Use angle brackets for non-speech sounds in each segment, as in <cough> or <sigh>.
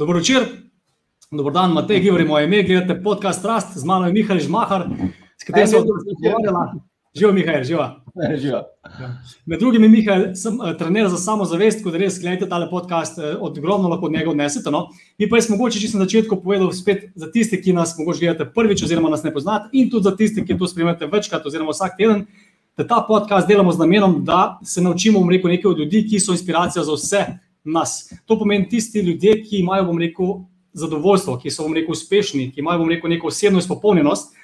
Dobro večer, dobro dan, Matej, Givori, moje ime, gledate podcast Rast, z mano je Mihajl Žmahar, s katerim se bomo pogovarjali. Živijo, Mihajl, živijo. Živijo. Med drugim je Mihajl, sem uh, trener za samozavest, ko res gledate tale podcast, uh, ogromno lahko od njega odnesete. No? Mi pa jaz mogoče čisto na začetku povedal spet za tiste, ki nas mogoče gledate prvič oziroma nas ne poznate in tudi za tiste, ki to spremljate večkrat oziroma vsak teden, da ta podcast delamo z namenom, da se naučimo, bom rekel, nekaj od ljudi, ki so inspiracija za vse nas. To pomeni tisti ljudje, ki imajo, bom rekel, zadovoljstvo, ki so, bom rekel, uspešni, ki imajo, bom rekel, neko osebno izpopolnjenost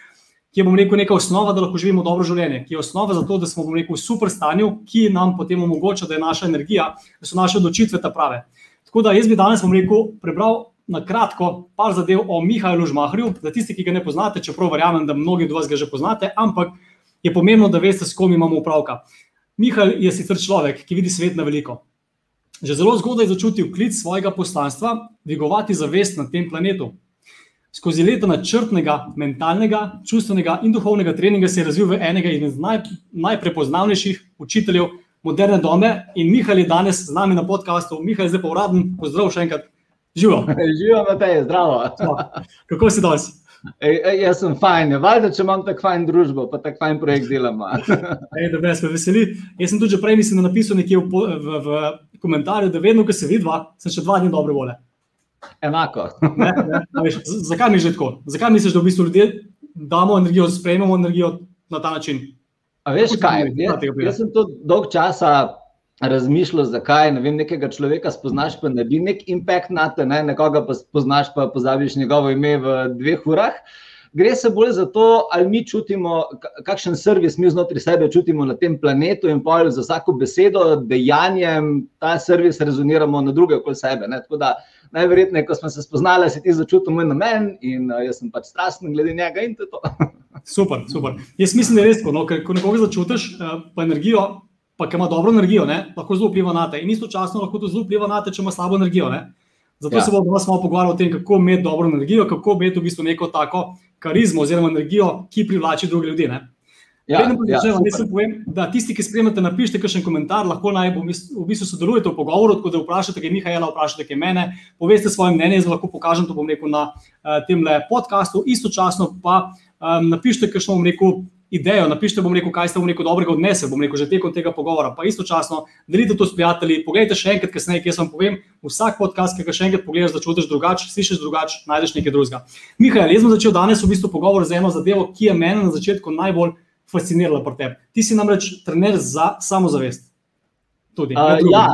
ki je, bom rekel, neka osnova, da lahko živimo dobro življenje, ki je osnova za to, da smo, bom rekel, v super stanju, ki nam potem omogoča, da je naša energija, da so naše odločitve ta prave. Tako da jaz bi danes, bom rekel, prebral na kratko par zadev o Mihajlu Žmahrju, za tiste, ki ga ne poznate, čeprav verjamem, da mnogi od vas ga že poznate, ampak je pomembno, da veste, s kom imamo upravka. Mihajl je sicer človek, ki vidi svet na veliko. Že zelo zgodaj začutil klic svojega poslanstva, dvigovati zavest na tem planetu. Skozi leta načrtnega, mentalnega, čustvenega in duhovnega treninga se je razvil v enega izmed naj, najprepoznavnejših učiteljev moderne dobe. In Mihajl je danes z nami na podkastu. Mihajl, zdaj pa uraden, pozdrav še enkrat. Živijo. <laughs> Živijo, Matej, zdravo. Kako si danes? Ej, jaz sem fajn, valjda, če imam tako fajn družbo, pa tako fajn projekt delamo. <laughs> Ej, da, me veseli. Jaz sem tudi prej mislim, napisal nekje v, v, v komentarju, da vedno, ko se vidva, sem še dva dni dobre vole. Enako. <laughs> ne, ne, veš, zakaj mi že tako? Zakaj misliš, da v bistvu ljudje damo energijo, sprejmemo energijo na ta način? A veš kaj? Jaz, jaz sem to dolg časa razmišljal, zakaj ne vem, nekega človeka spoznaš, pa naredi nek impact na te, ne? nekoga pa spoznaš, pa pozabiš njegovo ime v dveh urah. Gre se bolj za to, ali mi čutimo, kakšen servis mi znotraj sebe čutimo na tem planetu, in pa za vsako besedo, dejanjem ta servis rezoniramo na druge okoli sebe. Ne? Tako da najverjetneje, ko smo se spoznali, si ti začutil moj namen in uh, jaz sem pač strasten glede njega in to je to. <laughs> super, super. Jaz mislim, da je res tako, no, ker ko nekoga začutiš, uh, pa energijo, pa ki ima dobro energijo, ne, lahko zelo vpliva na te. In istočasno lahko to zelo vpliva na te, če ima slabo energijo. Ne. Zato ja. se bomo danes malo pogovarjali o tem, kako imeti dobro energijo, kako imeti v bistvu neko tako karizmo oziroma energijo, ki privlači druge ljudi. Ne. Ja, ja, povem, da tisti, ki spremljate, napišite kakšen komentar, lahko naj v bistvu sodelujete v pogovoru, tako da vprašate, kaj Mihajla, vprašate, kaj mene, poveste svoje mnenje, jaz lahko pokažem to bom rekel na uh, tem le podkastu, istočasno pa um, napišite kakšno bom rekel idejo, napišite bom rekel, kaj ste bom rekel dobrega odnesel, bom rekel že tekom tega pogovora, pa istočasno delite to s prijatelji, pogledajte še enkrat kasneje, kje sem povem, vsak podcast, ki ga še enkrat pogledaš, začutiš drugače, slišiš drugače, najdeš nekaj drugega. Mihajl, jaz sem začel danes v bistvu pogovor z eno zadevo, ki je meni na začetku najbolj fascinirala pri tebi. Ti si namreč trener za samozavest. Tudi, uh, ja.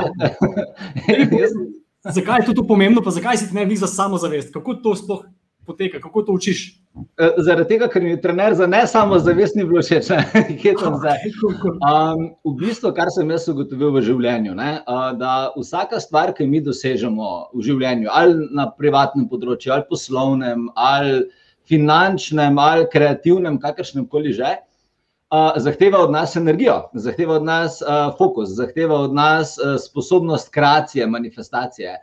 <laughs> zakaj je to pomembno, pa zakaj si trener za samozavest? Kako to sploh poteka, kako to učiš? E, zaradi tega, ker mi je trener za ne samozavest ni bilo všeč, <laughs> kje sem zdaj. <laughs> Um, v bistvu, kar sem jaz ugotovil v življenju, ne, da vsaka stvar, ki mi dosežemo v življenju, ali na privatnem področju, ali poslovnem, ali finančnem, ali kreativnem, kakršnem koli že zahteva od nas energijo, zahteva od nas uh, fokus, zahteva od nas uh, sposobnost kreacije, manifestacije.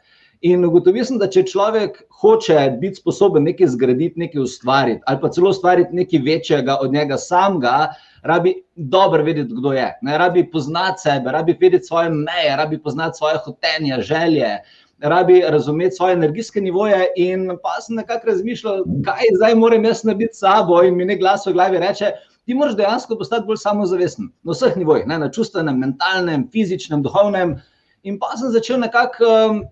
In ugotovil sem, da če človek hoče biti sposoben nekaj zgraditi, nekaj ustvariti, ali pa celo ustvariti nekaj večjega od njega samega, rabi dobro vedeti, kdo je. Ne, rabi poznati sebe, rabi vedeti svoje meje, rabi poznati svoje hotenja, želje. Rabi razumeti svoje energijske nivoje, in pa sem nekako razmišljal, kaj zdaj moram jaz narediti s sabo. In mi ne glas v glavi reče, ti moraš dejansko postati bolj samozavesten na vseh nivojih, ne, na čustvenem, mentalnem, fizičnem, duhovnem. In pa sem začel nekako um,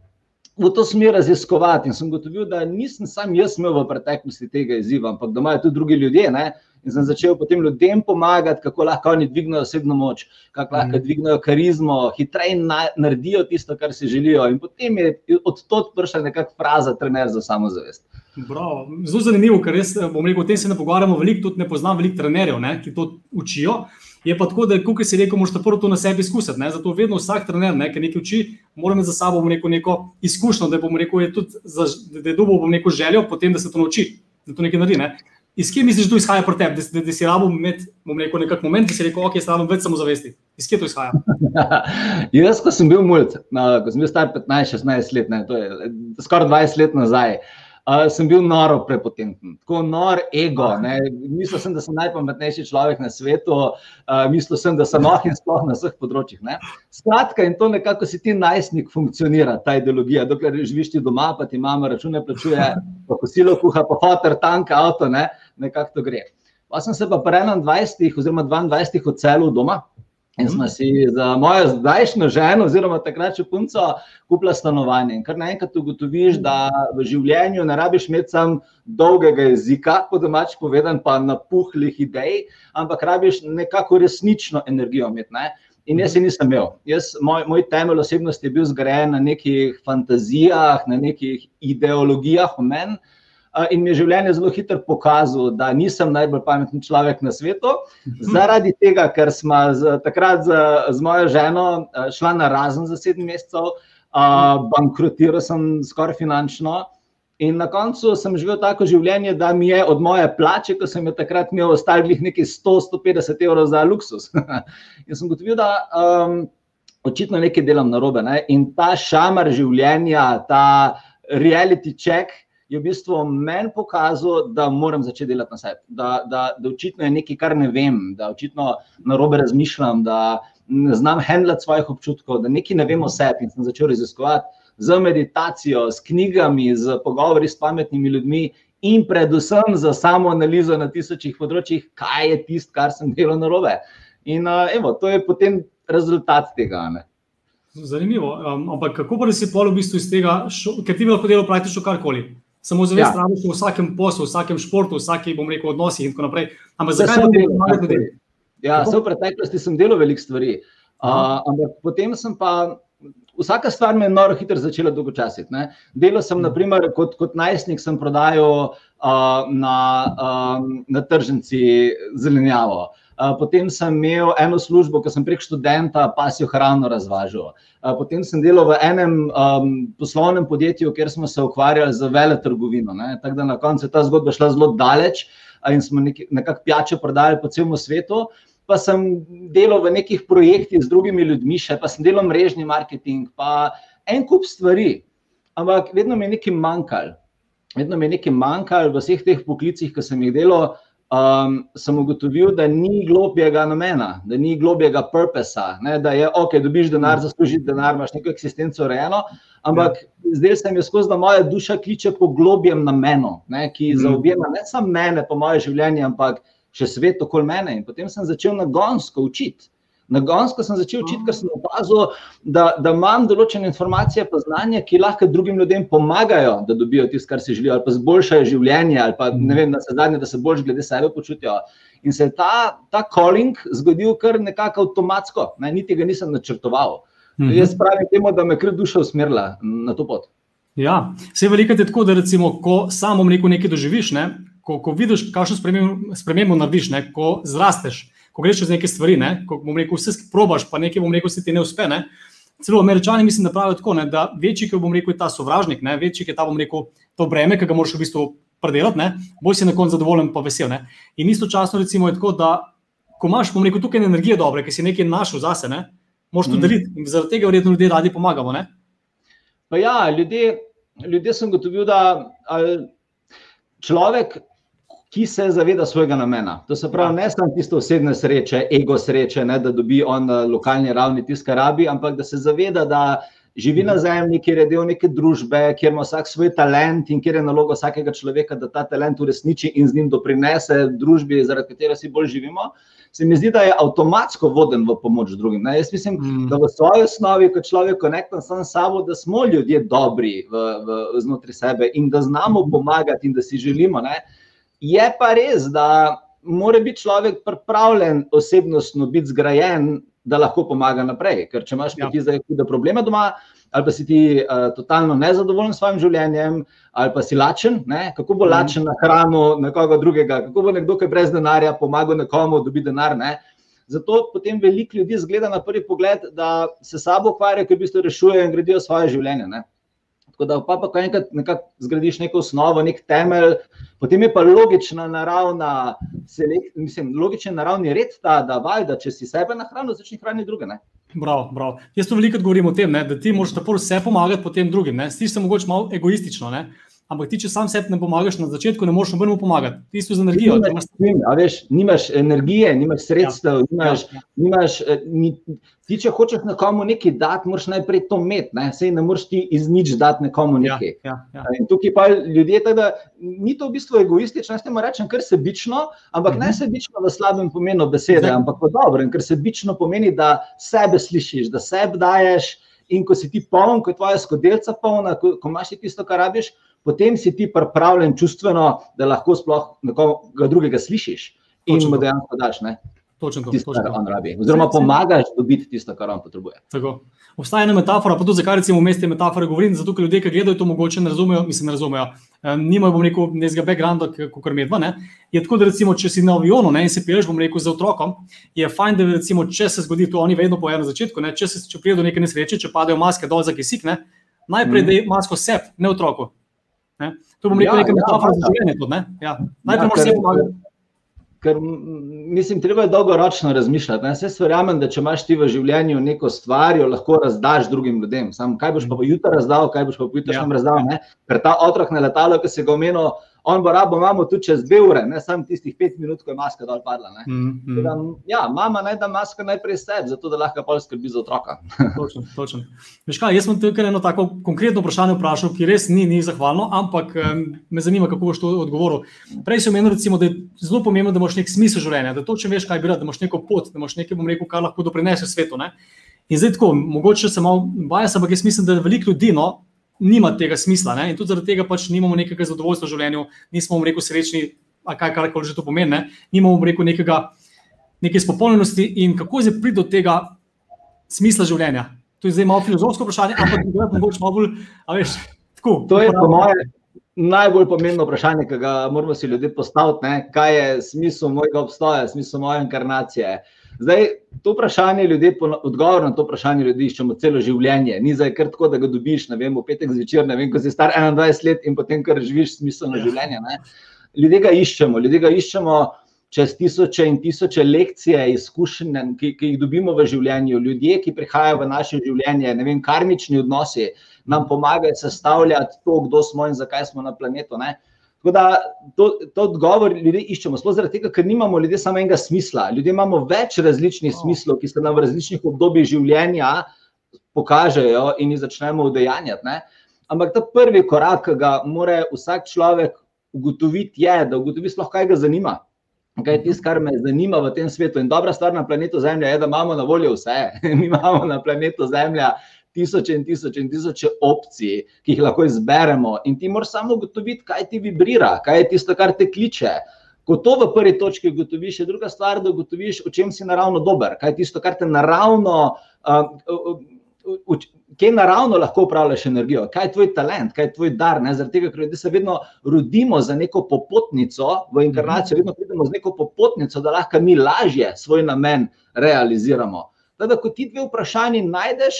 v to smer raziskovati in sem gotovil, da nisem sam jaz imel v preteklosti tega izziva, ampak da imajo tudi drugi ljudje. Ne. In sem začel potem ljudem pomagati, kako lahko oni dvignejo osebno moč, kako lahko mm. dvignejo karizmo, hitreje naredijo tisto, kar si želijo. In potem je od tod prišla nekakšna fraza, trener za samozavest. Bravo. Zelo zanimivo, ker res, bom rekel, o tem se ne pogovarjamo veliko, tudi ne poznam veliko trenerjev, ne, ki to učijo. Je pa tako, da kot si rekel, moraš prvo to na sebi izkusiti. Ne. Zato vedno vsak trener, ne, ki nekaj uči, mora imeti za sabo rekel, neko izkušnjo, da, rekel, je tudi da je dobil neko željo, potem da se to nauči, da to nekaj naredi. Ne. Iz kje misliš, da to izhaja pri tebi, da, da, da si rabo imeti nek moment, da si rekel, ok, rabim več samozavesti. Iz kje to izhaja? <laughs> jaz, ko sem bil mulj, ko sem bil star 15-16 let, ne, to je skoraj 20 let nazaj. uh, sem bil noro prepotenten, tako nor ego. Ne. Mislil sem, da sem najpametnejši človek na svetu, uh, mislil sem, da sem noh in sploh na vseh področjih. Ne. Skratka, in to nekako si ti najstnik funkcionira, ta ideologija. Dokler živiš ti doma, pa ti mama račune plačuje, pa kosilo kuha, pa fotor, tank, avto, ne, nekako to gre. Pa sem se pa pri 21 oziroma 22 odselil doma. In smo si za mojo zdajšnjo ženo, oziroma takrat še punco, kupila stanovanje. In kar naenkrat ugotoviš, da v življenju ne rabiš imeti samo dolgega jezika, po domač povedan, pa napuhlih idej, ampak rabiš nekako resnično energijo imeti. Ne? In jaz se nisem imel. Jaz, moj, moj temelj osebnosti je bil zgrajen na nekih fantazijah, na nekih ideologijah o meni. In mi je življenje zelo hitro pokazalo, da nisem najbolj pameten človek na svetu, zaradi tega, ker smo z, takrat z, z mojo ženo šla na razen za sedem mesecev, mhm. bankrotiral sem skoraj finančno. In na koncu sem živel tako življenje, da mi je od moje plače, ko sem jo takrat imel, ostalo nekaj 100-150 evrov za luksus. <laughs> in sem gotovil, da um, očitno nekaj delam na robe. Ne? In ta šamar življenja, ta reality check je v bistvu meni pokazal, da moram začeti delati na sebi. Da, da, da očitno je nekaj, kar ne vem, da očitno na robe razmišljam, da ne znam handlati svojih občutkov, da nekaj ne vem o sebi in sem začel raziskovati z meditacijo, s knjigami, z pogovori s pametnimi ljudmi. In predvsem za samo analizo na tisočih področjih, kaj je tisto, kar sem delal na robe. In uh, evo, to je potem rezultat tega. Ne? Zanimivo. Um, ampak kako pa si pol v bistvu iz tega, ker ti lahko delo praktično karkoli? Samo zavest, ja. v vsakem poslu, v vsakem športu, v vsakih, bom rekel, odnosih in tako naprej. Ampak zakaj ne delaš malo ljudi? Ja, v preteklosti sem delal veliko stvari, uh, ampak potem sem pa. Vsaka stvar me je noro hitro začela dolgočasiti. Delal sem, naprimer, kot, kot najstnik, sem prodajal uh, na, um, na tržnici zelenjavo. Potem sem imel eno službo, ko sem prek študenta pasjo hrano razvažal. Potem sem delal v enem um, poslovnem podjetju, kjer smo se ukvarjali z veletrgovino. Tako da na koncu je ta zgodba šla zelo daleč in smo nekako pijače prodajali po celem svetu. Pa sem delal v nekih projektih z drugimi ljudmi, še pa sem delal mrežni marketing, pa en kup stvari. Ampak vedno mi je nekaj manjkalo. Vedno mi je nekaj manjkalo v vseh teh poklicih, ki sem jih delal um, sem ugotovil, da ni globjega namena, da ni globjega purposa, ne, da je ok, dobiš denar, zaslužiš denar, imaš neko eksistenco urejeno. Ampak ja. zdaj se mi je skozi, da moja duša kliče po globjem namenu, ne, ki mm. zaobjema ne samo mene, pa moje življenje, ampak še svet okoli mene. In potem sem začel nagonsko učiti. Na Gonsko sem začel učiti, ker sem opazil, da, da imam določene informacije, pa znanje, ki lahko drugim ljudem pomagajo, da dobijo tisto, kar si želijo, ali pa zboljšajo življenje, ali pa ne vem, da se zadnje, da se bolj glede sebe počutijo. In se je ta, ta calling zgodil kar nekako avtomatsko, ne, niti ga nisem načrtoval. Mhm. Jaz pravim temu, da me je kar duša usmerila na to pot. Ja, vse veliko je tako, da recimo, ko samo nekaj doživiš, ne, ko, ko vidiš, kakšno spremembo narediš, ne, ko zrasteš ko greš čez neke stvari, ne? ko rekel, vse probaš, pa nekaj bom rekel, se ti ne uspe. Ne? Celo američani mislim, da pravijo tako, ne? da večji, ki bom rekel, je ta sovražnik, ne? večji, ki je ta, bom rekel, to breme, ki ga moraš v bistvu predelati, bolj si na koncu zadovoljen, pa vesel. Ne? In istočasno recimo je tako, da ko imaš, bom rekel, tukaj energije dobre, ki si nekaj našel zase, ne? moš to mm. deliti in zaradi tega verjetno ljudje radi pomagamo. Ne? Pa ja, ljudje, ljudje sem gotovil, da človek ki se zaveda svojega namena. To se pravi, ne samo tisto osebne sreče, ego sreče, ne, da dobi on na lokalni ravni tisto, kar rabi, ampak da se zaveda, da živi na zemlji, kjer je del neke družbe, kjer ima vsak svoj talent in kjer je naloga vsakega človeka, da ta talent uresniči in z njim doprinese družbi, zaradi katere si bolj živimo. Se mi zdi, da je avtomatsko voden v pomoč drugim. Ne? Jaz mislim, mm. da v svoji osnovi, kot človek, konektan sam s sabo, da smo ljudje dobri v, v, znotraj sebe in da znamo pomagati in da si želimo. Ne? Je pa res, da mora biti človek pripravljen osebnostno biti zgrajen, da lahko pomaga naprej. Ker če imaš ja. ti zdaj hude probleme doma, ali pa si ti uh, totalno nezadovoljen s svojim življenjem, ali pa si lačen, ne? kako bo mhm. lačen na hrano nekoga drugega, kako bo nekdo, ki je brez denarja, pomagal nekomu, da dobi denar. Ne? Zato potem veliko ljudi zgleda na prvi pogled, da se sabo ukvarjajo, ki v bistvu rešujejo in gradijo svoje življenje. Ne? Tako da, pa, pa ko enkrat zgradiš neko osnovo, nek temelj, potem je pa logična naravna, selek, mislim, logičen naravni red ta, da valjda, če si sebe nahraniš, začneš hraniti druge. Ne? Bravo, bravo. Jaz to veliko govorim o tem, ne, da ti moraš tako vse pomagati potem drugim. Stiš se mogoče malo egoistično. Ne? Ampak ti, če sam sebi ne pomagaš na začetku, ne moreš nobenemu pomagati. Ti si z energijo. Nimaš, veš, nimaš energije, nimaš sredstev, ja. nimaš, ja. nimaš, eh, ni, ti, če hočeš nekomu nekaj dati, moraš najprej to imeti. Ne? Sej ne moreš ti iz nič dati nekomu ja, nekaj. Ja, ja, ja. Tukaj pa ljudje, teda, ni to v bistvu egoistično, jaz temu rečem, ker sebično, ampak mhm. ne sebično v slabem pomenu besede, ampak v dobrem, ker sebično pomeni, da sebe slišiš, da sebe daješ. In ko si ti poln, ko je tvoja skodelca polna, ko, ko imaš tisto, kar rabiš, potem si ti pripravljen čustveno, da lahko sploh nekoga drugega slišiš in mu dejansko daš. Ne? Točno to, tisto, kar on rabi. Oziroma, pomagaš dobiti tisto, kar on potrebuje. Tako. Obstaja ena metafora, pa tudi zakaj recimo v mestu metafore govorim, zato ker ljudje, ki gledajo to, mogoče ne razumejo, mislim, ne razumejo. Um, nimajo, bom rekel, nekega backgrounda, kot medva. Ne? Je tako, da recimo, če si na avionu ne, in se piješ, bom rekel, za otrokom, je fajn, da recimo, če se zgodi to, oni vedno pojejo na začetku, ne? če se če pride do neke nesreče, če padejo maske dol za kisik, ne? najprej mm. da je masko sep, ne otroku. Ne? To bom rekel, ja, neka ja, metafora ja, za življenje. Ja. Najprej ja, moraš se pomagati. Ker, mislim, treba je dolgoročno razmišljati. Jaz verjamem, da če imaš ti v življenju neko stvar, jo lahko razdaš drugim ljudem. Sam, kaj boš pa jutri razdal, kaj boš pa jutri ja. razdal. Ne? Ker ta otrok na letalo, ki se ga omenil, on bo rabo imamo tudi čez dve ure, ne samo tistih pet minut, ko je maska dol padla. Mm, mm. Da, ja, mama naj da maska najprej sebi, zato da lahko pol skrbi za otroka. <laughs> točno, točno. Veš kaj, jaz sem tukaj eno tako konkretno vprašanje vprašal, ki res ni, ni zahvalno, ampak um, me zanima, kako boš to odgovoril. Prej si omenil, recimo, da je zelo pomembno, da imaš nek smisel življenja, da točno veš, kaj bi rad, da imaš neko pot, da imaš nekaj, bom rekel, kar lahko doprinese svetu. Ne? In zdaj tako, mogoče se malo bajam, ampak jaz mislim, da veliko ljudi, no, nima tega smisla. Ne? In tudi zaradi tega pač nimamo nekega zadovoljstva v življenju, nismo, rekel, srečni, a kaj kar že to pomeni. Ne? Nimamo, rekel, nekega, neke spopolnjenosti in kako zdaj priti do tega smisla življenja. To je zdaj malo filozofsko vprašanje, ampak da je mogoče malo bolj, a veš, tako. To je po mojem. Najbolj pomembno vprašanje, ki ga moramo si ljudje postaviti, je, kaj je smisel mojega obstoja, smisel moje inkarnacije. Uh, Zdaj, to vprašanje ljudi, odgovor na to vprašanje ljudi iščemo celo življenje. Ni zdaj kar tako, da ga dobiš, ne vem, v petek zvečer, ne vem, ko si star 21 let in potem, ker živiš smiselno ja. življenje. Ne? Ljudje ga iščemo, ljudje ga iščemo čez tisoče in tisoče lekcije, izkušenj, ki, ki jih dobimo v življenju. Ljudje, ki prihajajo v naše življenje, ne vem, karmični odnosi, nam pomagajo sestavljati to, kdo smo in zakaj smo na planetu. Ne? Tako da to, to odgovor ljudi iščemo, zelo zaradi tega, ker nimamo ljudje samo enega smisla. Ljudje imamo več različnih oh. smislov, ki se nam v različnih obdobjih življenja pokažejo in jih začnemo udejanjati. Ne? Ampak ta prvi korak, ki ga mora vsak človek ugotoviti, je, da ugotovi sploh, kaj ga zanima. Kaj je tisto, kar me zanima v tem svetu. In dobra stvar na planetu Zemlja je, da imamo na voljo vse. <laughs> Mi imamo na planetu Zemlja tisoče in tisoče in tisoče opcij, ki jih lahko izberemo, in ti moraš samo ugotoviti, kaj ti vibrira, kaj je tisto, kar te kliče. Ko to v prvi točki ugotoviš, je druga stvar, da ugotoviš, v čem si naravno dober, kaj je tisto, kar te naravno. Uh, Kje naravno lahko upravljaš energijo, kaj je tvoj talent, kaj je tvoj dar. Zaradi tega, ker se vedno rodimo za neko popotnico, v inkarnacijo, vedno pridemo z neko popotnico, da lahko mi lažje svoj namen realiziramo. Teda, ko ti dve vprašanji najdeš,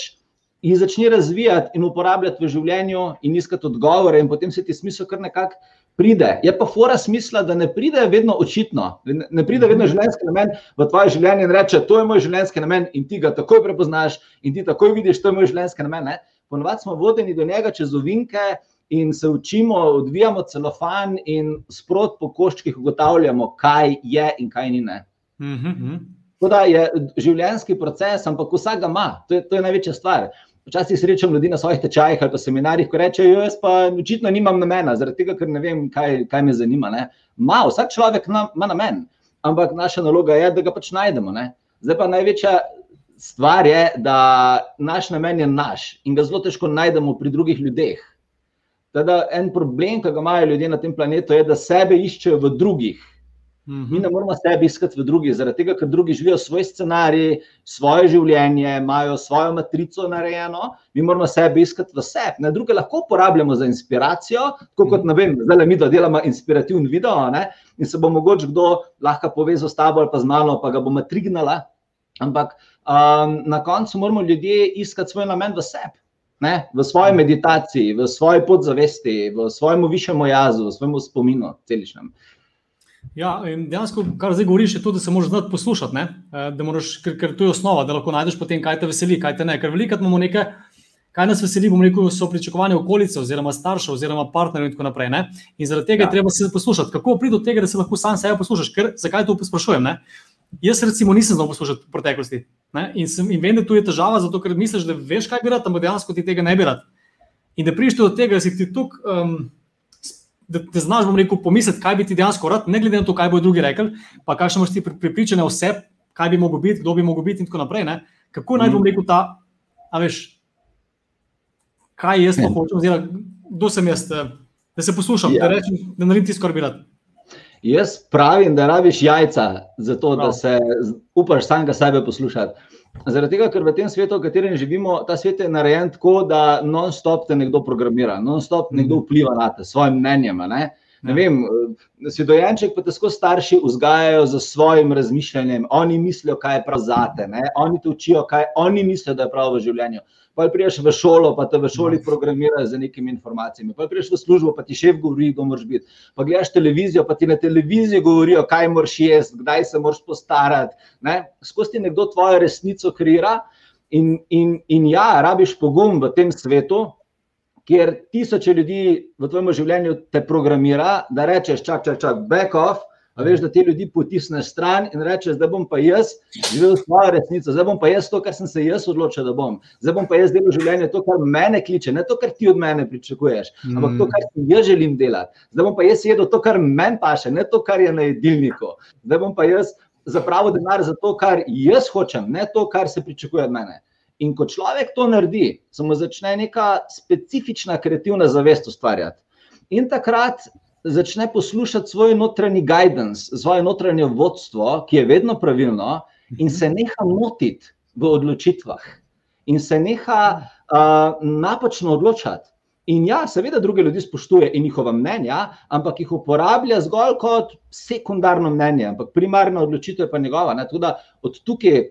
jih začni razvijati in uporabljati v življenju, in iskati odgovore, in potem se ti smisel kar nekako pride. Je pa fora smisla, da ne pride vedno očitno, ne pride vedno življenjski namen v tvoje življenje in reče: To je moj življenjski namen, in ti ga takoj prepoznaš, in ti takoj vidiš, to je moj življenjski namen. Ponovadi smo vodeni do njega čez ovinke. In se učimo, odvijamo celofan, in sprot po koščkih ugotavljamo, kaj je in kaj ni. Mm -hmm. To je življenjski proces, ampak vsak ga ima, to je, to je največja stvar. Včasih srečam ljudi na svojih tečajih ali pa seminarjih, ko rečejo: Jaz pa očitno nimam namena, zaradi tega, ker ne vem, kaj, kaj me zanima. Ma, vsak človek ima namen, ampak naša naloga je, da ga pač najdemo. Ne? Zdaj pa največja stvar je, da naš namen je naš in ga zelo težko najdemo pri drugih ljudeh. Teda en problem, ki ga imajo ljudje na tem planetu, je, da sebe iščejo v drugih. Mhm. Mi ne moramo sebe iskati v drugih, zaradi tega, ker drugi živijo svoj scenarij, svoje življenje, imajo svojo matrico narejeno, mi moramo sebe iskati v sebi. Ne, druge lahko uporabljamo za inspiracijo, tako kot ne vem, zdaj mi delamo inspirativni video ne, in se bo mogoče kdo lahko povezal s tabo ali pa z mano, pa ga bomo trignala. Ampak um, na koncu moramo ljudje iskati svoj namen v sebi. Ne, v svoji meditaciji, v svoji podzavesti, v svojem višjem jazu, v svojem spominu, celičnem. Ja, dejansko, kar zdaj govoriš, je to, da se moraš znati poslušati. Eh, moraš, ker, ker to je osnova, da lahko najdeš potem, kaj te veseli, kaj te ne. Ker veliko imamo nekaj, kaj nas veseli, bomo rekel, so pričakovanja okolice, oziroma staršev, oziroma partnerjev in tako naprej. Ne? In zaradi tega ja. je treba se poslušati. Kako priti do tega, da se lahko sam sebe poslušaš? Ker, zakaj to sprašujem? Ne? Jaz, recimo, nisem znal poslušati v preteklosti. In, sem, in vem, da tu je težava, zato ker misliš, da veš, kaj bi rad, ampak dejansko ti tega ne bi rad. In da prideš do tega, da si ti tukaj. Um, Da te znaš, bom rekel, pomisliti, kaj bi ti dejansko rad, ne glede na to, kaj bodo drugi rekli, pa kakšno imaš ti pripričane vse, kaj bi mogel biti, kdo bi mogel biti, in tako naprej. Ne? Kako naj bom mhm. rekel ta, a veš, kaj jaz ja. hočem, oziroma kdo sem jaz, eh, da se poslušam, ja. da rečem, da naredim tisto, kar bi rad. Jaz pravim, da rabiš jajca, zato Prav. da se upaš samega sebe poslušati. Zaradi tega, ker v tem svetu, v katerem živimo, ta svet je narejen tako, da non-stop te nekdo programira, non-stop nekdo mhm. vpliva na te, svojim mnenjem. Ne? Ne ja. vem, eh, si dojenček, pa te skozi starši vzgajajo za svojim razmišljanjem. Oni mislijo, kaj je prav za te, oni te učijo, kaj oni mislijo, da je prav v življenju pa priješ v šolo, pa te v šoli programirajo z nekimi informacijami, pa priješ v službo, pa ti šef govori, kdo moraš biti. Pa gledaš televizijo, pa ti na televiziji govorijo, kaj moraš jesti, kdaj se moraš postarati. Skozi ti nekdo tvojo resnico kreira. In, in, in ja, rabiš pogum v tem svetu, kjer tisoče ljudi v tvojem življenju te programira, da rečeš, čak, čak, čak, back off, A veš, da te ljudi potisneš stran in rečeš, da bom pa jaz živel svojo resnico, zdaj bom pa jaz to, kar sem se jaz odločil, da bom. Zdaj bom pa jaz delal življenje to, kar mene kliče, ne to, kar ti od mene pričakuješ, ampak to, kar si jaz želim delati. Zdaj bom pa jaz jedel to, kar meni paše, ne to, kar je na jedilniku. Zdaj bom pa jaz zapravil denar za to, kar jaz hočem, ne to, kar se pričakuje od mene. In ko človek to naredi, se mu začne neka specifična kreativna zavest ustvarjati. In takrat začne poslušati svoj notranji guidance, svoje notranje vodstvo, ki je vedno pravilno, in se neha motiti v odločitvah, in se neha uh, napačno odločati. In ja, seveda, druge ljudi spoštuje in njihova mnenja, ampak jih uporablja zgolj kot sekundarno mnenje, ampak primarna odločitev je pa njegova. Tudi od tukaj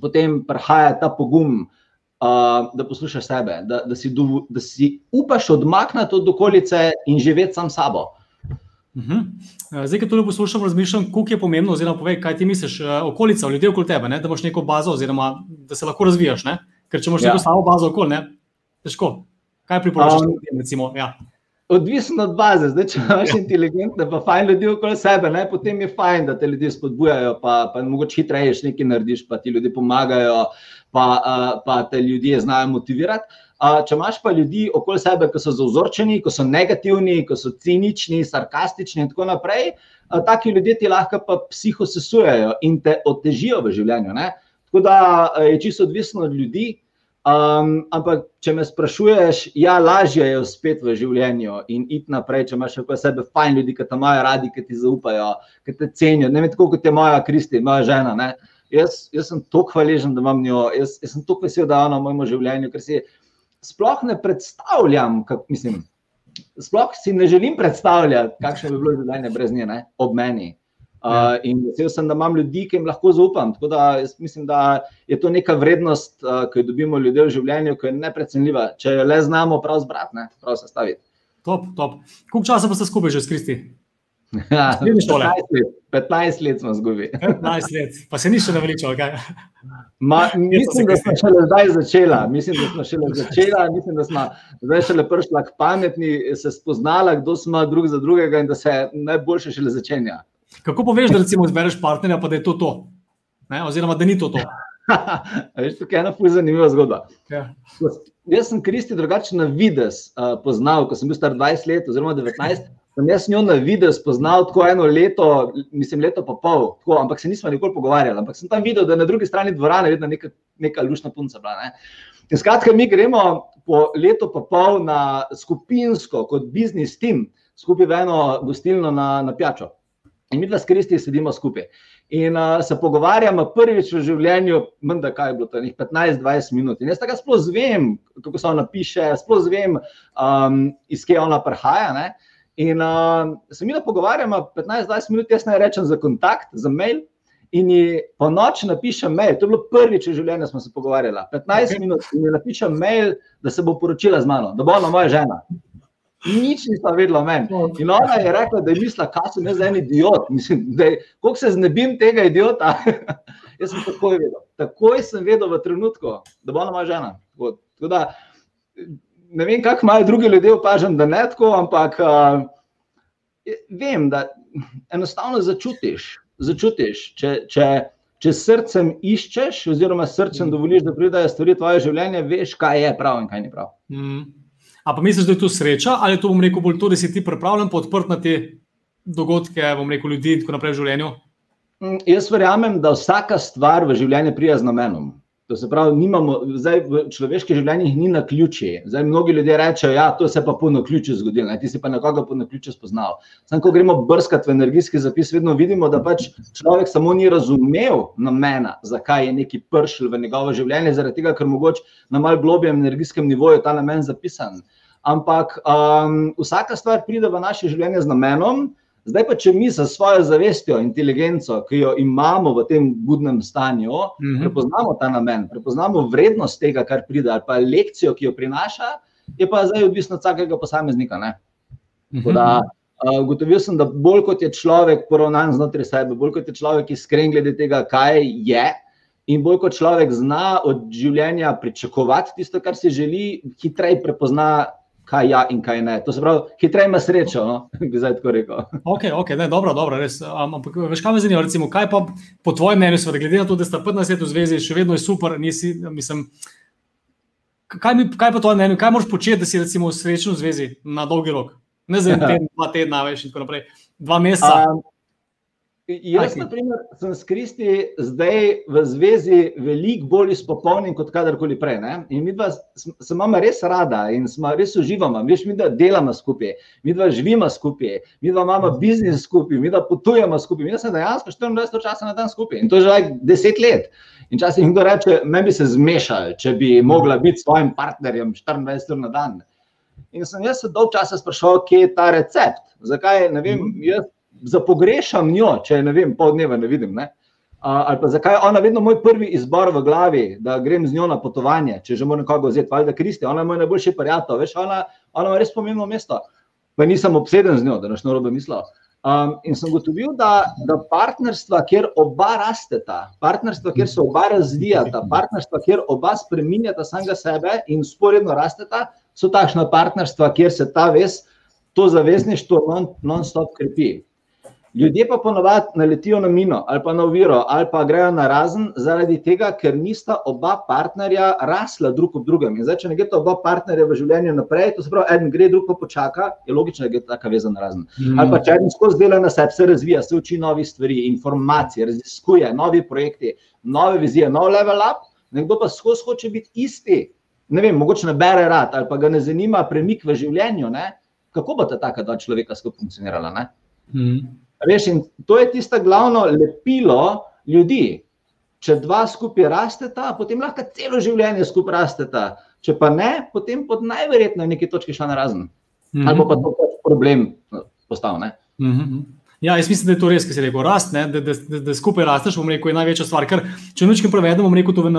potem prihaja ta pogum, uh, da poslušaš sebe, da, da, si, da si upaš odmakniti od okolice in živeti sam sabo. Uh mhm. -huh. Zdaj, ki to poslušam, razmišljam, kako je pomembno, oziroma povej, kaj ti misliš, okolica, ljudje okoli tebe, ne? da imaš neko bazo, oziroma da se lahko razvijaš. Ne? Ker če imaš ja. neko samo bazo okoli, ne? težko. Kaj priporočaš um, ljudem? Recimo, ja. Odvisno od baze. Zdaj, če imaš <laughs> ja. inteligentne, pa fajn ljudi okoli sebe, ne? potem je fajn, da te ljudje spodbujajo, pa, pa mogoče hitreje nekaj narediš, pa ti ljudje pomagajo, pa, uh, pa te ljudje znajo motivirati. Če imaš pa ljudi okoli sebe, ki so zauzorčeni, ki so negativni, ki so cinični, sarkastični in tako naprej, taki ljudje ti lahko pa psihosesujejo in te otežijo v življenju. Ne? Tako da je čisto odvisno od ljudi. Um, ampak, če me sprašuješ, ja, lažje je spet v življenju in iti naprej, če imaš okoli sebe fajn ljudi, ki te imajo radi, ki ti zaupajo, ki te cenijo. Ne vem, tako kot je moja Kristi, moja žena. Jaz, jaz sem tako hvaležen, da imam njo, jaz, jaz sem tako vesel, da je ona v mojem življenju, ker si je sploh ne predstavljam, kak, mislim, sploh si ne želim predstavljati, kakšno bi bilo življenje brez nje, ne, ob meni. Uh, in vesel sem, da imam ljudi, ki jim lahko zaupam. Tako da mislim, da je to neka vrednost, uh, ki jo dobimo ljudje v življenju, ki je neprecenljiva, če jo le znamo prav zbrati, prav sestaviti. Top, top. Koliko časa pa ste skupaj že skristi? Ja, <laughs> 15, let, 15 let smo zgubili. 15 let, pa se ni še naveličal. Ma, mislim, da smo šele zdaj začela. Mislim, da smo šele začela. Mislim, da smo zdaj šele prišla k pametni, se spoznala, kdo smo drug za drugega in da se najboljše šele začenja. Kako poveš, da recimo izbereš partnerja, pa da je to to? Ne? Oziroma, da ni to to? <laughs> Veš, tukaj je ena fuj zanimiva zgodba. Ja. Jaz sem Kristi drugače na vides uh, poznal, ko sem bil star 20 let oziroma 19 sem jaz njo na videu spoznal tako eno leto, mislim, leto pa pol, tako, ampak se nismo nikoli pogovarjali. Ampak sem tam videl, da je na drugi strani dvorane vedno neka, neka lušna punca. Bila, ne. In skratka, mi gremo po letu pa pol na skupinsko, kot biznis tim, skupaj v eno gostilno na, na pijačo. In mi dva s Kristi sedimo skupaj. In uh, se pogovarjamo prvič v življenju, menda kaj je bilo to, 15-20 minut. In jaz tako sploh zvem, kako se ona piše, sploh zvem, um, iz kje ona prihaja. In uh, se mi da pogovarjamo 15-20 minut, jaz naj rečem za kontakt, za mail. In ji po noči napišem mail, to je bilo prvič v življenju, smo se pogovarjali. 15 okay. minut in ji napišem mail, da se bo poročila z mano, da bo ona moja žena. Nič nisem vedela o meni. In ona je rekla, da je mislila, kaj sem jaz za en idiot. Mislim, da je, koliko se znebim tega idiota. <laughs> jaz sem takoj vedel. Takoj sem vedel v trenutku, da bo ona moja žena. Tako da, ne vem, kako imajo drugi ljudje opažen, da ne tako, ampak uh, vem, da enostavno začutiš. začutiš če, če, če srcem iščeš, oziroma srcem dovoliš, da pridejo stvari v tvoje življenje, veš, kaj je prav in kaj ni prav. Mm. A pa misliš, da je to sreča ali to, bom rekel, bolj to, da si ti pripravljen podprti na te dogodke, bom rekel, ljudi in tako naprej v življenju? Mm, jaz verjamem, da vsaka stvar v življenju prija z namenom. To se pravi, nimamo, zdaj v človeških življenjih ni na ključi. Zdaj, mnogi ljudje rečejo, da ja, se pa po naključju zgodilo, ne? ti si pa nekoga po naključju spoznal. Sam, ko gremo brskati v energijski zapis, vedno vidimo, da pač človek samo ni razumel namena, zakaj je neki pršil v njegovo življenje, zaradi tega, ker mogoče na mal globjem energijskem nivoju ta namen zapisan. Ampak um, vsaka stvar pride v naše življenje z namenom. Zdaj pa, če mi za svojo zavestjo, inteligenco, ki jo imamo v tem budnem stanju, mhm. -huh. prepoznamo ta namen, prepoznamo vrednost tega, kar pride, ali pa lekcijo, ki jo prinaša, je pa zdaj odvisno od vsakega posameznika. Mhm. Da, uh, ugotovil sem, da bolj kot je človek poravnan znotraj sebe, bolj kot je človek iskren glede tega, kaj je. In bolj kot človek zna od življenja pričakovati tisto, kar si želi, hitreje prepozna kaj ja in kaj ne. To se pravi, hitreje ima srečo, no? <laughs> bi zdaj tako rekel. Ok, ok, ne, dobro, dobro, res. Ampak, veš, kaj me zanima, recimo, kaj pa po tvojem mnenju, seveda, glede na to, da sta prva na svetu v zvezi, še vedno je super, nisi, mislim. Kaj, mi, kaj pa to mnenje, kaj moraš početi, da si recimo srečen v zvezi na dolgi rok? Ne za en <laughs> teden, dva tedna, več in tako naprej, dva meseca. Um, Jaz, na primer, sem s Kristi zdaj v zvezi veliko bolj izpopolnjen kot kadarkoli prej. Ne? In mi dva se imamo res rada in smo res uživamo. Mi dva delamo skupaj, mi dva živimo skupaj, mi dva imamo biznis skupaj, mi dva potujemo skupaj. Mi smo dejansko 24 časa na dan skupaj in to že 10 let. In časih kdo reče, me bi se zmešal, če bi mogla biti s svojim partnerjem 24 ur na dan. In sem jaz se dolg časa sprašoval, kje je ta recept. Zakaj, ne vem, mhm. Jaz zapogrešam njo, če ne vem, pol dneva ne vidim. Ne? Ali pa zakaj je ona vedno moj prvi izbor v glavi, da grem z njo na potovanje, če že moram koga vzeti, ali da Kristi, ona je moj najboljši prijatelj, veš, ona, ona ima res pomembno mesto. Pa nisem obseden z njo, da naš narobe mislil. Um, in sem gotovil, da, da partnerstva, kjer oba rasteta, partnerstva, kjer se oba razvijata, partnerstva, kjer oba spreminjata samega sebe in sporedno rasteta, so takšna partnerstva, kjer se ta vez, to zavezništvo non-stop non krepi. Ljudje pa ponovadi naletijo na mino ali pa na oviro ali pa grejo na razen zaradi tega, ker nista oba partnerja rasla drug ob drugem. In zdaj, če ne gre oba partnerja v življenju naprej, to se pravi, en gre, drug pa počaka, je logično, da je taka veza na razen. Mm. Ali pa če en skozi dela na sebi, se razvija, se uči novih stvari, informacije, raziskuje novi projekti, nove vizije, nov level up, nekdo pa skozi hoče biti isti. Ne vem, mogoče ne bere rad ali pa ga ne zanima premik v življenju. Ne? Kako bo ta taka dva človeka skupaj funkcionirala? Mm. Veš, to je tisto glavno lepilo ljudi. Če dva skupaj rasteta, potem lahko celo življenje skupaj rasteta. Če pa ne, potem pod najverjetneje neki točki šla na razen. Mm -hmm. Ali pa to pač problem no, postal. Mm -hmm. Ja, jaz mislim, da je to res, ki se reče, rast, ne, da, da, da, da skupaj rasteš, bom rekel, je največja stvar. Ker, če nočem prevedem, bom rekel to v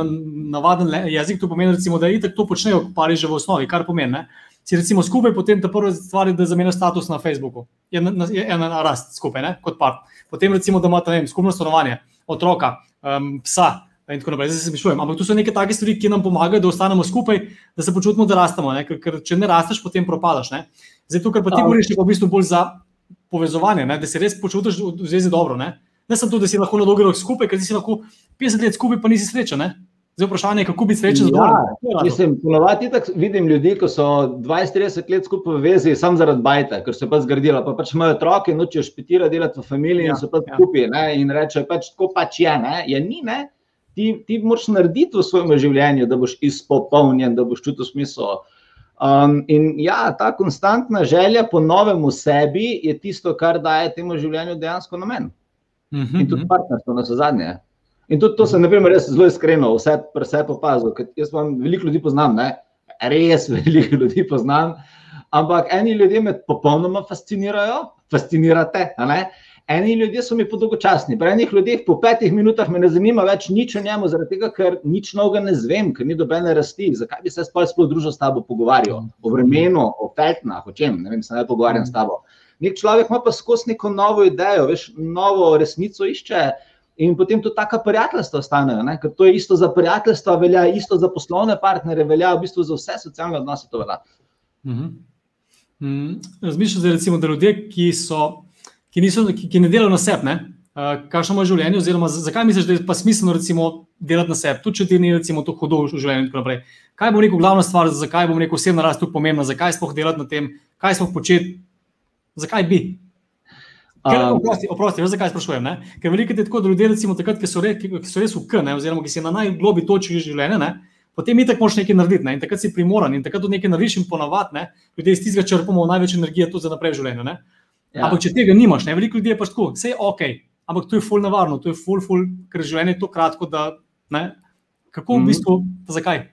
navaden jezik, to pomeni, recimo, da itak to počnejo pari že v osnovi, kar pomeni. Ne si recimo skupaj, potem ta prva stvar je, da zamenjaš status na Facebooku. Je ena na rast skupaj, ne? kot par. Potem recimo, da imate skupno stanovanje, otroka, um, psa. In tako naprej, zdaj se sprašujem. Ampak to so neke take stvari, ki nam pomagajo, da ostanemo skupaj, da se počutimo, da rastemo. Ker, ker če ne rasteš, potem propadaš. Ne? Zdaj, to, kar pa ti govoriš, je pa v bistvu bolj za povezovanje, ne? da se res počutiš v zvezi dobro. Ne, ne samo to, da si lahko na dolgi rok skupaj, ker si lahko 50 let skupaj, pa nisi srečen. Zdaj vprašanje je, kako biti srečen z drugim. Ja, mislim, ponovadi tako vidim ljudi, ko so 20-30 let skupaj v vezi, samo zaradi bajta, ker so pa zgradili. Pa pač imajo otroke nočejo špitira delati v familiji ja, in so pa ja. skupaj. Ne, in rečejo, pač tako pač je. Ne, je ni, ne. Ti, ti moraš narediti v svojem življenju, da boš izpopolnjen, da boš čutil smisel. Um, in ja, ta konstantna želja po novem v sebi je tisto, kar daje temu življenju dejansko namen. Uh -huh, in tudi partnerstvo na zadnje. In tudi to sem, na primer, zelo iskreno, vse preseb opazil. Jaz vam veliko ljudi poznam, ne? res <laughs> veliko ljudi poznam. Ampak eni ljudje me popolnoma fascinirajo, fascinirate. Eni ljudje so mi podolgočasni. Pri enih ljudeh po petih minutah me ne zanima več nič o njemu, zaradi tega, ker nič novega ne zvem, ker ni dobene rasti. Zakaj bi se sploh sploh družil s tabo pogovarjal? O vremenu, o feltnah, o čem? Ne vem, se ne pogovarjam s tabo. Nek človek ima pa skozi neko novo idejo, veš, novo resnico išče In potem tudi taka prijateljstva ostanejo, ne? ker to je isto za prijateljstva, velja isto za poslovne partnere, velja v bistvu za vse socialne odnose. Mhm. Mm, Razmišljam, da, recimo, da ljudje, ki, so, ki, niso, ki, ki ne delajo na sebi, uh, kakšno je življenje, oziroma zakaj misliš, da je pa smiselno recimo, delati na sebi, tudi če ti ni recimo, to hudo v življenju. Kaj bo rekel glavna stvar, zakaj bo rekel osebna rast tu pomembna, zakaj sploh delati na tem, kaj sploh početi, zakaj bi. Um, oprosti, oprosti, veš, zakaj sprašujem? Ne? Ker veliko je tako, da ljudje, recimo, takrat, ki so, re, ki, ki so res v K, ne, oziroma ki si na najglobi točki življenja, ne, potem itak moš nekaj narediti ne, in takrat si primoran in takrat tudi nekaj narediš in ponavadi ljudje iz tistega črpamo največ energije tudi za naprej v življenju. Ja. Ampak če tega nimaš, ne, veliko ljudi je pač tako, vse je ok, ampak to je ful nevarno, to je ful, ful, ker življenje je to kratko, da ne, kako v mhm. bistvu, zakaj?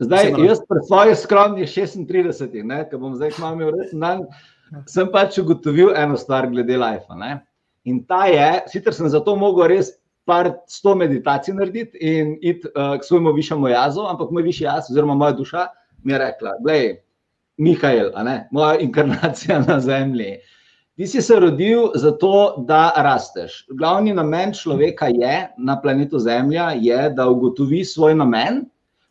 Zdaj, jaz pred svojim skromnim 36, ki bom zdaj imel res dan sem pač ugotovil eno stvar glede. Ne? In ta je, sicer sem zato mogel res par sto meditacij narediti in iti uh, k svojemu višjemu jazu, ampak moj višji jaz, oziroma moja duša, mi je rekla: Glej, Mihajl, moja inkarnacija na zemlji. Ti si se rodil zato, da rasteš. Glavni namen človeka je na planetu Zemlja, je, da ugotovi svoj namen,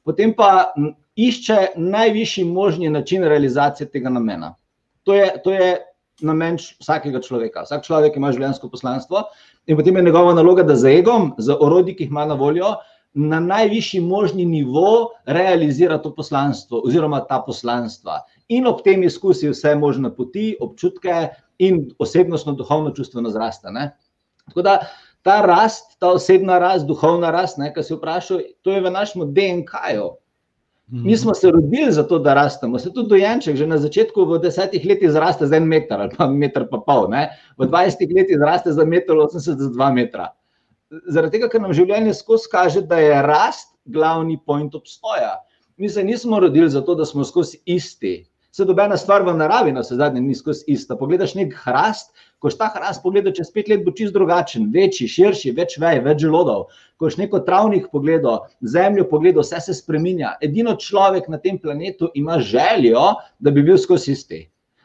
potem pa išče najvišji možni način realizacije tega namena. To je, to je namen vsakega človeka. Vsak človek ima življenjsko poslanstvo in potem je njegova naloga, da z egom, z orodji, ki jih ima na voljo, na najvišji možni nivo realizira to poslanstvo oziroma ta poslanstva. In ob tem izkusi vse možne poti, občutke in osebnostno, duhovno, čustveno zraste. Ne? Tako da ta rast, ta osebna rast, duhovna rast, kar si vprašal, to je v našem DNK-ju. Mi mhm. smo se rodili za to, da rastemo. Se tudi dojenček, že na začetku, v desetih letih, zraste za en meter ali pa meter pa pol. Ne? V dvajsetih letih zraste za meter, osemdeset za dva metra. Zaradi tega, ker nam življenje skozi kaže, da je rast glavni point obstoja. Mi se nismo rodili zato, da smo skozi isti. Se dobena stvar v naravi, na vse zadnje, ni skozi ista. Pogledaš nek hrast, ko ta hrast pogleda čez pet let, bo čist drugačen, večji, širši, več vej, več želodov. Ko si neko travnik pogledal, zemljo pogledal, vse se spremenja. Edino človek na tem planetu ima željo, da bi bil skozi isti.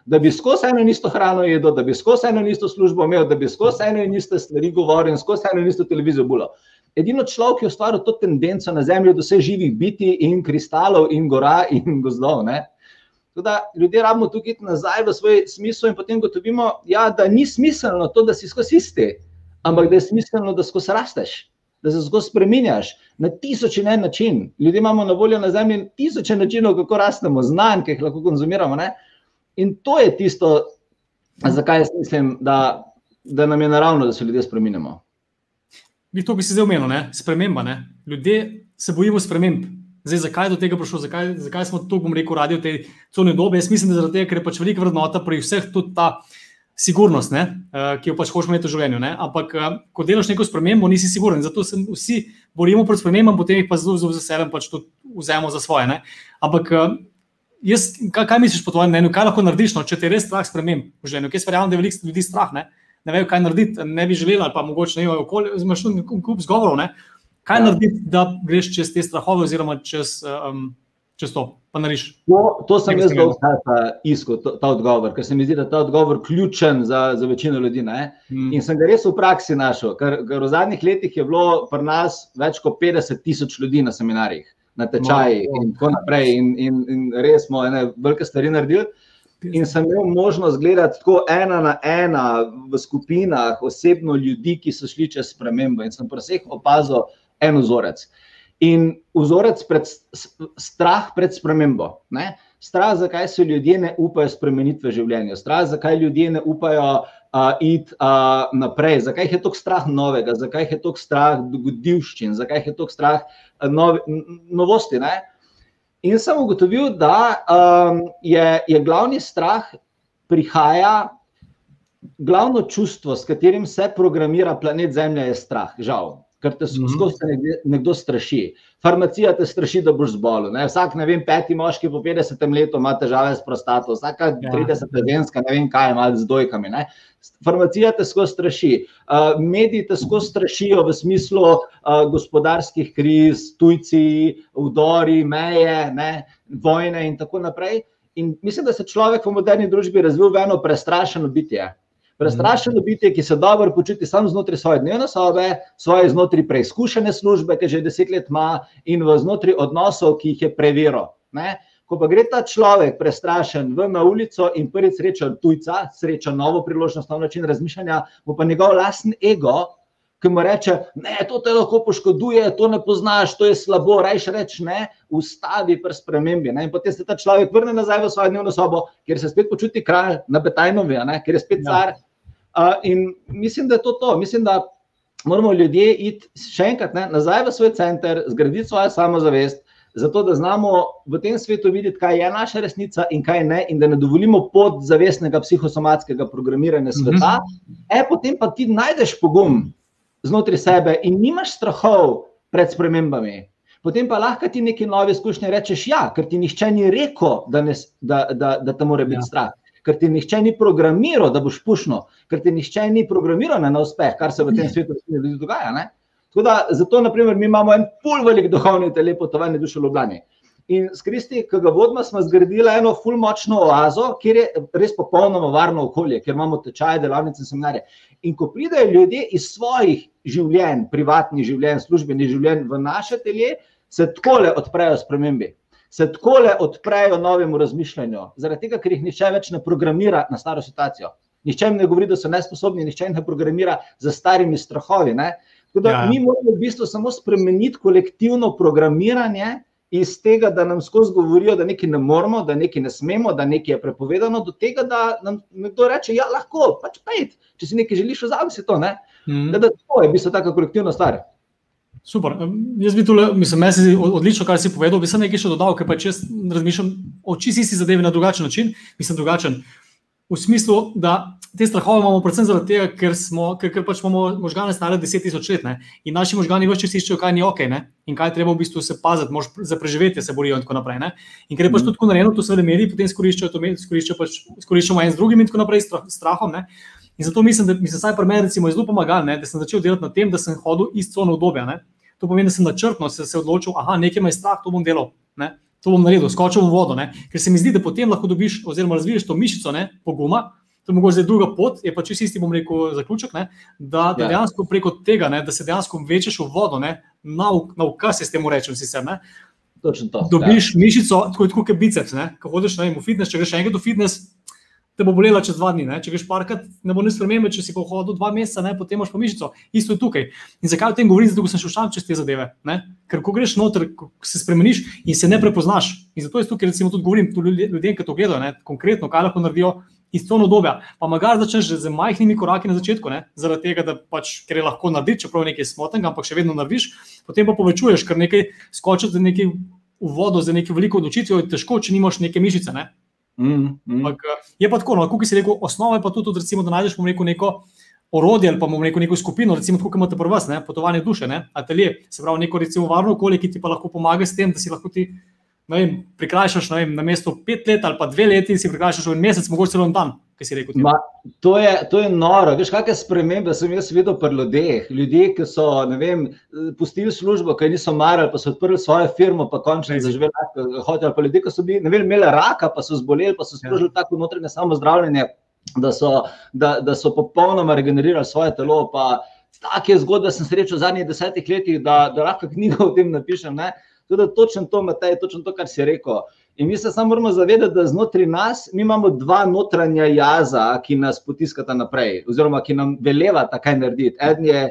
Da bi skozi eno in isto hrano jedel, da bi skozi eno in isto službo imel, da bi skozi eno in iste stvari govoril in skozi eno in isto televizijo bilo. Edino človek je ustvaril to tendenco na zemlji do vseh živih biti in kristalov in gora in gozdov. Ne? Da ljudje rabimo tukaj nazaj v svoj smisel in potem gotovimo, ja, da ni smiselno to, da si skozi isti, ampak da je smiselno, da skozi rasteš, da se skozi spremenjaš na tisoč in en način. Ljudje imamo na voljo na zemlji tisoče načinov, kako rastemo, znanj, ki jih lahko konzumiramo. Ne? In to je tisto, zakaj jaz mislim, da, da nam je naravno, da se ljudje spremenjamo. To bi se zdaj omenili, sprememba. Ne? Ljudje se bojimo sprememb. Zdaj, zakaj je do tega prišlo, zakaj, zakaj smo to, bom rekel, radio te cone dobe? Jaz mislim, da zaradi tega, ker je pač velika vrednota pri vseh tudi ta sigurnost, ne, uh, ki jo pač hočemo imeti v življenju. Ne. Ampak, uh, ko delaš neko spremembo, nisi siguren. Zato se vsi borimo proti spremembam, potem jih pa zelo, zelo veseljem pač tudi vzamemo za svoje. Ne. Ampak, uh, jaz, kaj, kaj misliš po tvojem mnenju, kaj lahko narediš, no, če te res strah sprememb v življenju? Jaz verjamem, da je veliko ljudi strah, ne, ne vejo, kaj narediti, ne bi želeli, ali pa mogoče ne vejo, okolje, tudi kup zgovorov. Kaj narediti, da greš čez te strahove, oziroma čez, um, čez to? To, to sem jaz zelo iskal, ta odgovor, ker se mi zdi, da je ta odgovor ključen za, za večino ljudi. Hmm. In sem ga res v praksi našel, ker, ker v zadnjih letih je bilo pri nas več kot 50 tisoč ljudi na seminarjih, na tečajih no, in tako naprej. In, in, in res smo ene velike stvari naredili. In sem imel možnost gledati tako ena na ena v skupinah, osebno ljudi, ki so šli čez spremembo. In sem pri vseh opazil, en vzorec. In vzorec pred strah pred spremembo. Ne? Strah, zakaj se ljudje ne upajo spremeniti v življenju, strah, zakaj ljudje ne upajo uh, iti uh, naprej, zakaj je to strah novega, zakaj je to strah dogodivščin, zakaj je to strah uh, nov, novosti. Ne? In sem ugotovil, da um, je, je glavni strah prihaja, glavno čustvo, s katerim se programira planet Zemlja, je strah, žal ker te mm -hmm. skozi nekdo straši. Farmacija te straši, da boš zbolel. Ne? Vsak, ne vem, peti moški po 50 letu ima težave s prostato, vsaka 30 ja. ženska, ne vem kaj, ima z dojkami. Ne? Farmacija te skozi straši. Uh, mediji te skozi strašijo v smislu uh, gospodarskih kriz, tujci, vdori, meje, ne? vojne in tako naprej. In mislim, da se človek v moderni družbi razvil v eno prestrašeno bitje. Prestrašeno bitje, ki se dobro počuti samo znotraj svoje dnevne sobe, svoje znotraj preizkušene službe, ki že deset let ima, in v znotraj odnosov, ki jih je preveril. Ko pa gre ta človek prestrašen v na ulico in prvi sreča tujca, sreča novo priložnost, nov način razmišljanja, bo pa njegov lasten ego, ki mu reče: Ne, to te lahko poškoduje, to ne poznaš, to je slabo, rajš reč ne, ustavi pri spremembi. Ne? In potem se ta človek vrne nazaj v svojo dnevno sobo, kjer se spet počuti kralj na Betajnovi, ker je spet ja. car. Uh, in mislim, da je to to. Mislim, da moramo ljudje iti še enkrat ne, nazaj v svoj center, zgraditi svojo samozavest zato da znamo v tem svetu videti, kaj je naša resnica in kaj ne, in da ne dovolimo podzavestnega psihosomatskega programiranja sveta. Mhm. E, potem pa ti najdeš pogum znotraj sebe in nimaš strahov pred spremembami. Potem pa lahko ti neki nove izkušnje rečeš, ja, ker ti nihče ni rekel, da, ne, da, da, da te mora biti ja. strah. Ker ti nihče ni programiral, da boš pušno, ker ti nihče ni programiral na uspeh, kar se v tem svetu dogaja. Ne? Tako da, zato, naprimer, mi imamo en pol velik duhovni telepotovanje duše v Ljubljani. In s Kristi, ki ga vodimo, smo zgradili eno ful močno oazo, kjer je res popolnoma varno okolje, kjer imamo tečaje, delavnice in seminarje. In ko pridejo ljudje iz svojih življenj, privatnih življenj, službenih življenj v naše telje, se takole odprejo spremembi. Se takole odprejo novemu razmišljanju, zaradi tega, ker jih nihče več ne programira na staro situacijo. Nihče jim ne govori, da so nesposobni, nihče jih ne programira za starimi strahovi. Ne? Da, ja. Mi moramo v bistvu samo spremeniti kolektivno programiranje iz tega, da nam skozi govorijo, da nekaj ne moramo, da nekaj ne smemo, da nekaj je prepovedano, do tega, da nam nekdo reče: Ja, lahko, pač pejt, če si nekaj želiš, vzami si to. Mm. Da, da to je v bistvu taka kolektivna stvar. Super. Jaz bi tole, mislim, meni se odlično, kar si povedal, bi se nekaj še dodal, ker pač jaz razmišljam o čisti isti zadevi na drugačen način. Mislim, drugačen. V smislu, da te strahove imamo predvsem zato, ker, smo, ker, ker pač imamo možgane stare 10.000 let ne? in naši možgani več čas iščejo, kaj ni ok ne? in kaj treba v bistvu se paziti, mož, za preživetje se borijo in tako naprej. Ne? In ker je pač to tako narejeno, to seveda mediji potem izkoriščajo, to izkoriščajo pač, izkoriščamo en z drugim in tako naprej, strah, strahom. Ne? In zato mislim, da mi se vsaj pri meni zelo pomaga, ne? da sem začel delati na tem, da sem hodil iz cone obdobja. Ne? To pomeni, da sem načrtno se, se odločil, da nekaj me je strah, to bom delal. Ne? To bom naredil, skočil v vodo, ne? ker se mi zdi, da potem lahko dobiš, oziroma razviješ to mišico, ne? poguma, to je mogoče druga pot, je pa čisto isti, bom rekel, zaključek, ne, da, da ja. dejansko preko tega, ne, da se dejansko večeš v vodo, nauka se s tem rečem. Sicer, to, Dobiš ja. mišico, tako kot biceps. Ko hodiš vem, v fitness, če greš enkrat v fitness, te bo bolela čez dva dni. Ne? Če greš parkrat, ne bo nič spremembe, če si pa hodil dva meseca, ne? potem imaš pa mišico. Isto je tukaj. In zakaj o tem govorim? Zato sem šel čez te zadeve. Ne? Ker ko greš noter, se spremeniš in se ne prepoznaš. In zato jaz tukaj recimo tudi govorim ljudem, ki to gledajo, konkretno, kaj lahko naredijo iz tega obdobja. Pa morda začneš z majhnimi koraki na začetku, ne? zaradi tega, da pač, ker je lahko narediti, čeprav je nekaj smotnega, ampak še vedno narediš, potem pa povečuješ, ker nekaj skočiš za nekaj vodo, za nekaj veliko odločitev, je težko, če nimaš neke mišice. Ne? Mm, mm. Ampak, je pa tako, no, kot si rekel, osnova je pa tudi, recimo, da najdeš rekel, neko orodje ali pa bomo rekel neko skupino, recimo, kot imate pri vas, ne? potovanje duše, ne? atelje, se pravi, neko recimo varno okolje, ki ti pa lahko pomaga s tem, da si lahko ti vem, prikrajšaš vem, na mesto pet let ali pa dve leti, si prikrajšaš en mesec, mogoče celo en dan. Ma, to, je, to je noro. Veš, kakšne spremembe sem jaz videl pri ljudeh. Ljudje, ki so vem, pustili službo, ki niso marali, pa so odprli svojo firmo, pa končno zaživeli hotel. Pa ljudje, ki so bili, vem, imeli raka, pa so zboleli, pa so ja. sprožili ja. tako notranje samozdravljenje, da so, da, da so popolnoma regenerirali svoje telo. Take zgodbe sem srečal v zadnjih desetih letih, da, da lahko knjigo o tem napišem. Ne? Tudi točno to, Matej, točno to, kar si rekel. In mi se samo moramo zavedati, da znotraj nas imamo dva notranja jaza, ki nas potiskata naprej, oziroma ki nam velevata kaj narediti. En je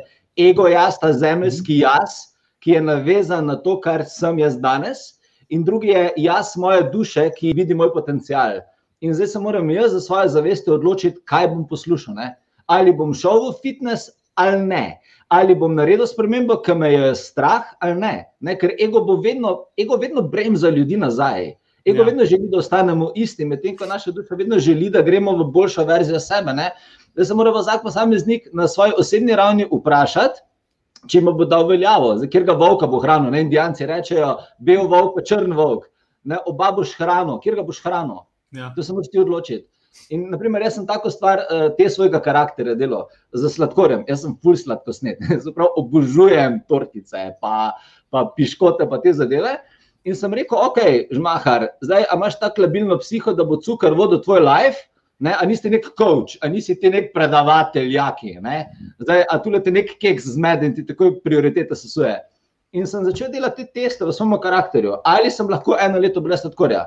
ego jaz, ta zemeljski jaz, ki je navezan na to, kar sem jaz danes, in drugi je jaz moje duše, ki vidi moj potencial. In zdaj se moram jaz za svoje zavesti odločiti, kaj bom poslušal. Ne? Ali bom šel v fitness ali ne ali bom naredil spremembo, ki me je strah, ali ne. ne? Ker ego, vedno, ego vedno bremza ljudi nazaj. Ego ja. vedno želi, da ostanemo isti, medtem ko naša duša vedno želi, da gremo v boljšo verzijo sebe. Ne? Da se mora vsak posameznik na svoji osebni ravni vprašati, če mu bo dal veljavo, za kjer ga volka bo hranil. Ne? Indijanci rečejo, bel volk, črn volk. Ne? Oba boš hranil, kjer ga boš hranil. Ja. To se moraš ti odločiti. In, naprimer, jaz sem tako stvar, eh, te svojega karakterja delal z sladkorjem. Jaz sem full sladkosnet, <laughs> zelo obožujem tortice, pa, pa piškote, pa te zadeve. In sem rekel, ok, žmahar, zdaj imaš tako labilno psiho, da bo cukor vodil tvoj life, Ne? A nisi nek coach, a nisi ti nek predavatelj, jaki. Ne? Zdaj, a tu le ti nek keks zmeden, ti takoj prioritete sesuje. In sem začel delati te teste v svojem karakterju. Ali sem lahko eno leto brez sladkorja?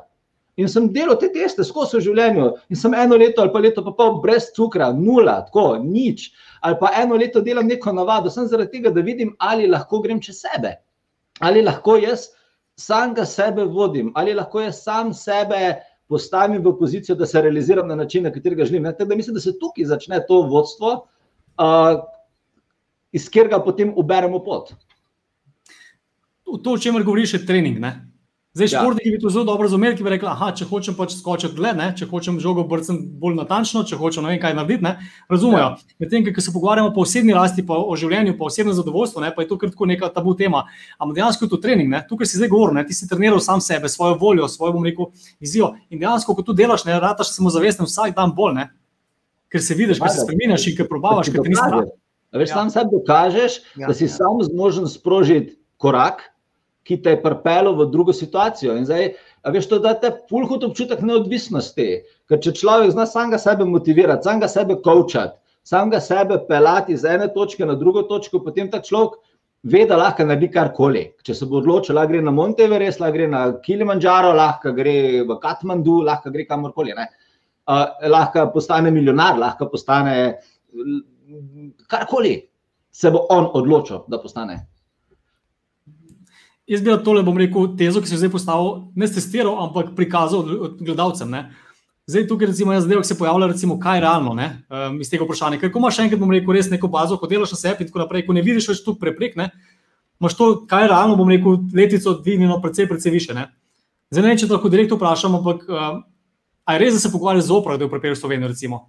In sem delal te teste skozi življenje. In sem eno leto ali pa leto pa pol brez cukra, nula, tako, nič. Ali pa eno leto delam neko navado, sem zaradi tega, da vidim, ali lahko grem čez sebe. Ali lahko jaz samega sebe vodim, ali lahko jaz sam sebe postavim v pozicijo, da se realiziram na način, na katerega želim. Tako da mislim, da se tukaj začne to vodstvo, uh, iz katerega potem uberemo pot. To, o čemer govoriš, je trening. Ne? Zdaj, ja. športniki bi to zelo dobro razumeli, ki bi rekli, da če hočem pač skočiti dlje, ne? če hočem žogo brcati bolj natančno, če hočem ne vem kaj narediti, ne? razumejo. Ja. Medtem, ko se pogovarjamo po osebni rasti, pa o življenju, pa osebnem zadovoljstvu, ne? pa je to kratko neka tabu tema. Ampak dejansko je to trening, ne? tukaj si zdaj govoril, ti si treniral sam sebe, svojo voljo, svojo, bom rekel, vizijo. In dejansko, ko tu delaš, ne rataš samo zavesten vsak dan bolj, ne? ker se vidiš, ker se spremeniš in ker probavaš, ker ti nisi strah. Veš, ja. sam sebi dokažeš, ja. da si ja. sam zmožen sprožiti korak ki te je pripeljal v drugo situacijo. In zdaj, veš, to da te pulhud občutek neodvisnosti. Ker če človek zna samega sebe motivirati, samega sebe kočati, samega sebe pelati iz ene točke na drugo točko, potem ta človek ve, da lahko naredi karkoli. Če se bo odločil, lahko gre na Monte Everest, lahko gre na Kilimanjaro, lahko gre v Katmandu, lahko gre kamorkoli. Uh, lahko postane milijonar, lahko postane karkoli. Se bo on odločil, da postane. Jaz bi tole, bom rekel, tezo, ki se je zdaj postavil, ne testiral, ampak prikazal gledalcem. Ne. Zdaj, tukaj recimo, jaz zdaj, se pojavlja, recimo, kaj je realno ne, um, iz tega vprašanja. Ker, ko imaš enkrat, bom rekel, res neko bazo, ko delaš na sebi in tako naprej, ko ne vidiš več tu preprek, ne, imaš to, kaj je realno, bom rekel, letico dvignjeno, precej, precej više. Ne. Zdaj, ne, če to lahko direktno vprašam, ampak um, a je res, da se pogovarjaš z opro, da je v priperu Slovenije, recimo?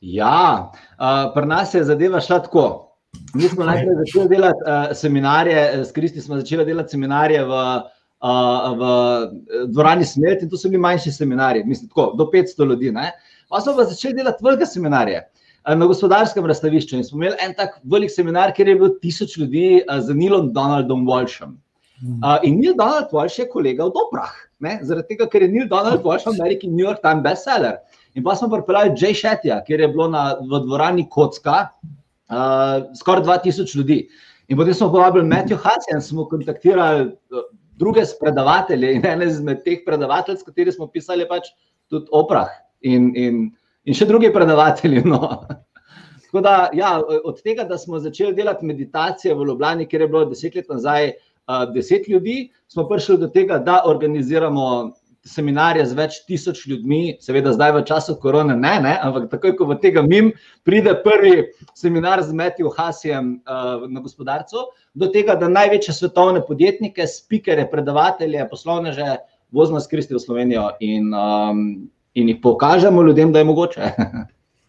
Ja, uh, pri nas je zadeva šla tako. Mi smo najprej začeli delati uh, seminarje, eh, s Kristi smo začeli delati seminarje v, uh, v dvorani Smrt, in to so bili manjši seminarji, mislim, tako, do 500 ljudi. Pa smo pa začeli delati velike seminarje na gospodarskem razstavišču. In smo imeli en tak velik seminar, kjer je bilo tisoč ljudi uh, z Nilom Donaldom Walshom. Uh, in Neil Donald Walsh je kolega v Dobrah, ne? zaradi tega, ker je Neil Donald Walsh v Ameriki New York Times bestseller. In pa smo pripeljali Jay Shetija, kjer je bilo na, v dvorani Kocka, uh, skoraj 2000 ljudi. In potem smo povabili Matthew Hudson, smo kontaktirali uh, druge predavatelje in ene izmed teh predavateljev, s katerimi smo pisali, pač tudi oprah in, in, in še drugi predavatelji. No. <laughs> Da, ja, od tega, da smo začeli delati meditacije v Ljubljani, kjer je bilo deset let nazaj uh, deset ljudi, smo prišli do tega, da organiziramo seminarje z več tisoč ljudmi, seveda zdaj v času korona, ne, ne, ampak takoj, ko v tega mim pride prvi seminar z Metijo Hasijem uh, na gospodarcu, do tega, da največje svetovne podjetnike, spikere, predavatelje, poslovneže vozimo skristi v Slovenijo in, um, in jih pokažemo ljudem, da je mogoče. <laughs>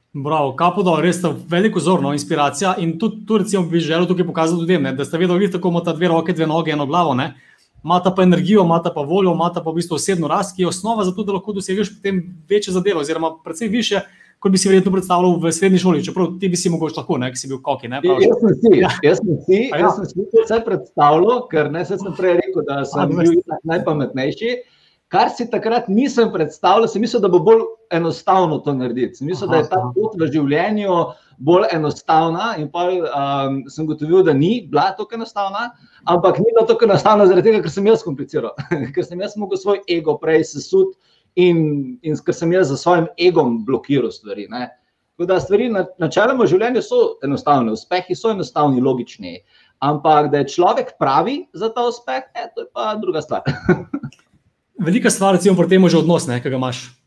Bravo, kapo dol, res je veliko zorno, inspiracija. In tudi, tu, recimo, bi želel tukaj pokazati ljudem, ne, da ste vedeli, kako imate dve roke, dve noge, eno glavo. Ne imata pa energijo, imata pa voljo, imata pa v bistvu osebno rast, ki je osnova za to, da lahko dosežeš potem večje zadeve, oziroma precej više, kot bi si verjetno predstavljal v srednji šoli. Čeprav ti bi si mogoče lahko, ne, ki si bil koki. Ne, jaz sem si, ja. jaz sem si, ja. jaz sem si vse predstavljal, ker ne sem prej rekel, da sem bil najpametnejši. Kar si takrat nisem predstavljal, sem mislil, da bo bolj enostavno to narediti. Sem mislil, aha, da je ta pot v življenju bolj enostavna, in pa um, sem gotovil, da ni bila tako enostavna, ampak ni bila tako enostavna zaradi tega, ker sem jaz kompliciral, <laughs> ker sem jaz mogel svoj ego prej sesut in, in ker sem jaz za svojim egom blokiral stvari. Ne. Tako da stvari načeloma v življenju so enostavne, uspehi so enostavni, logični. Ampak da je človek pravi za ta uspeh, e, to je pa druga stvar. <laughs> velika stvar, recimo, pri tem je že odnos, ki ga imaš.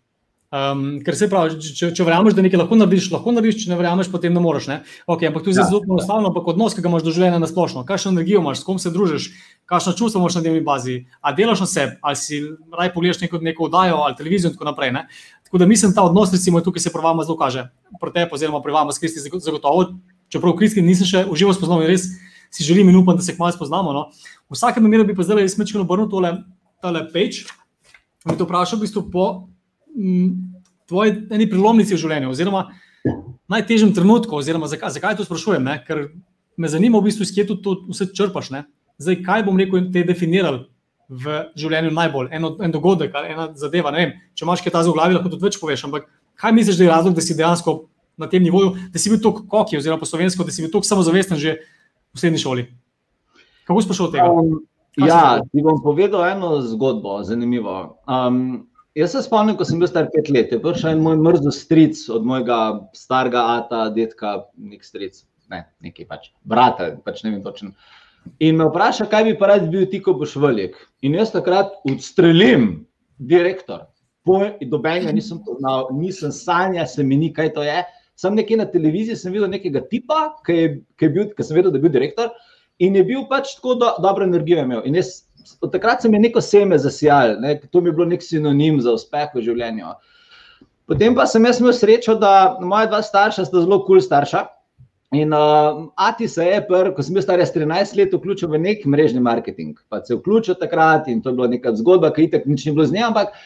Um, ker se pravi, če, če verjameš, da nekaj lahko narediš, lahko narediš, če ne verjameš, potem ne moreš. Ne? Okay, ampak tu je ja. zelo enostavno, ampak odnos, ki ga imaš do življenja na splošno. Kakšno energijo imaš, s kom se družiš, kakšno čustvo imaš na dnevni bazi, a delaš na sebi, ali si raj pogledaš neko, neko oddajo ali televizijo in tako naprej. Ne? Tako da mislim, ta odnos, recimo, tukaj se pri vama zelo kaže, pri tebi, oziroma pri vama, s Kristi, zagotovo. Čeprav Kristi nisem še užival spoznal in res si želim in upam, da se kmalo spoznamo. No? V vsakem primeru bi pa zdaj res mečkano obrnil tole, tole page. Me to vprašal v bistvu po tvoji eni prelomnici v življenju, oziroma najtežjem trenutku, oziroma zakaj, zakaj to sprašujem, ne? ker me zanima v bistvu, skje to vse črpaš. Ne? Zdaj, kaj bom rekel, te definirali v življenju najbolj, en, en dogodek ali ena zadeva. Vem, če imaš kaj ta v glavi, lahko tudi več poveš, ampak kaj misliš, da je razlog, da si dejansko na tem nivoju, da si bil tako koki, oziroma po slovensko, da si bil tako samozavesten že v srednji šoli? Kako si prišel od tega? Um, ja, ti bom povedal eno zgodbo, zanimivo. Um, jaz se spomnim, ko sem bil star pet let, je prišel en moj mrzlo stric od mojega starega ata, detka, nek stric, ne, neki pač, brata, pač ne vem točno. In me vpraša, kaj bi pa rad bil ti, ko boš velik. In jaz takrat odstrelim, direktor. Dobenega nisem poznal, nisem sanjal, se mi ni, kaj to je. Sam nekje na televiziji sem videl nekega tipa, ki, je, ki, je bil, ki sem vedel, da je bil direktor in je bil pač tako do, dobro energijo imel. In jaz, od takrat sem je neko seme zasijal, ne, to mi je bilo nek sinonim za uspeh v življenju. Potem pa sem jaz imel srečo, da moja dva starša sta zelo kul cool starša. In uh, Ati se je, pr, ko sem bil star 13 let, vključil v nek mrežni marketing. Pa se je vključil takrat in to je bila neka zgodba, ki itek nič ni bilo z njim, ampak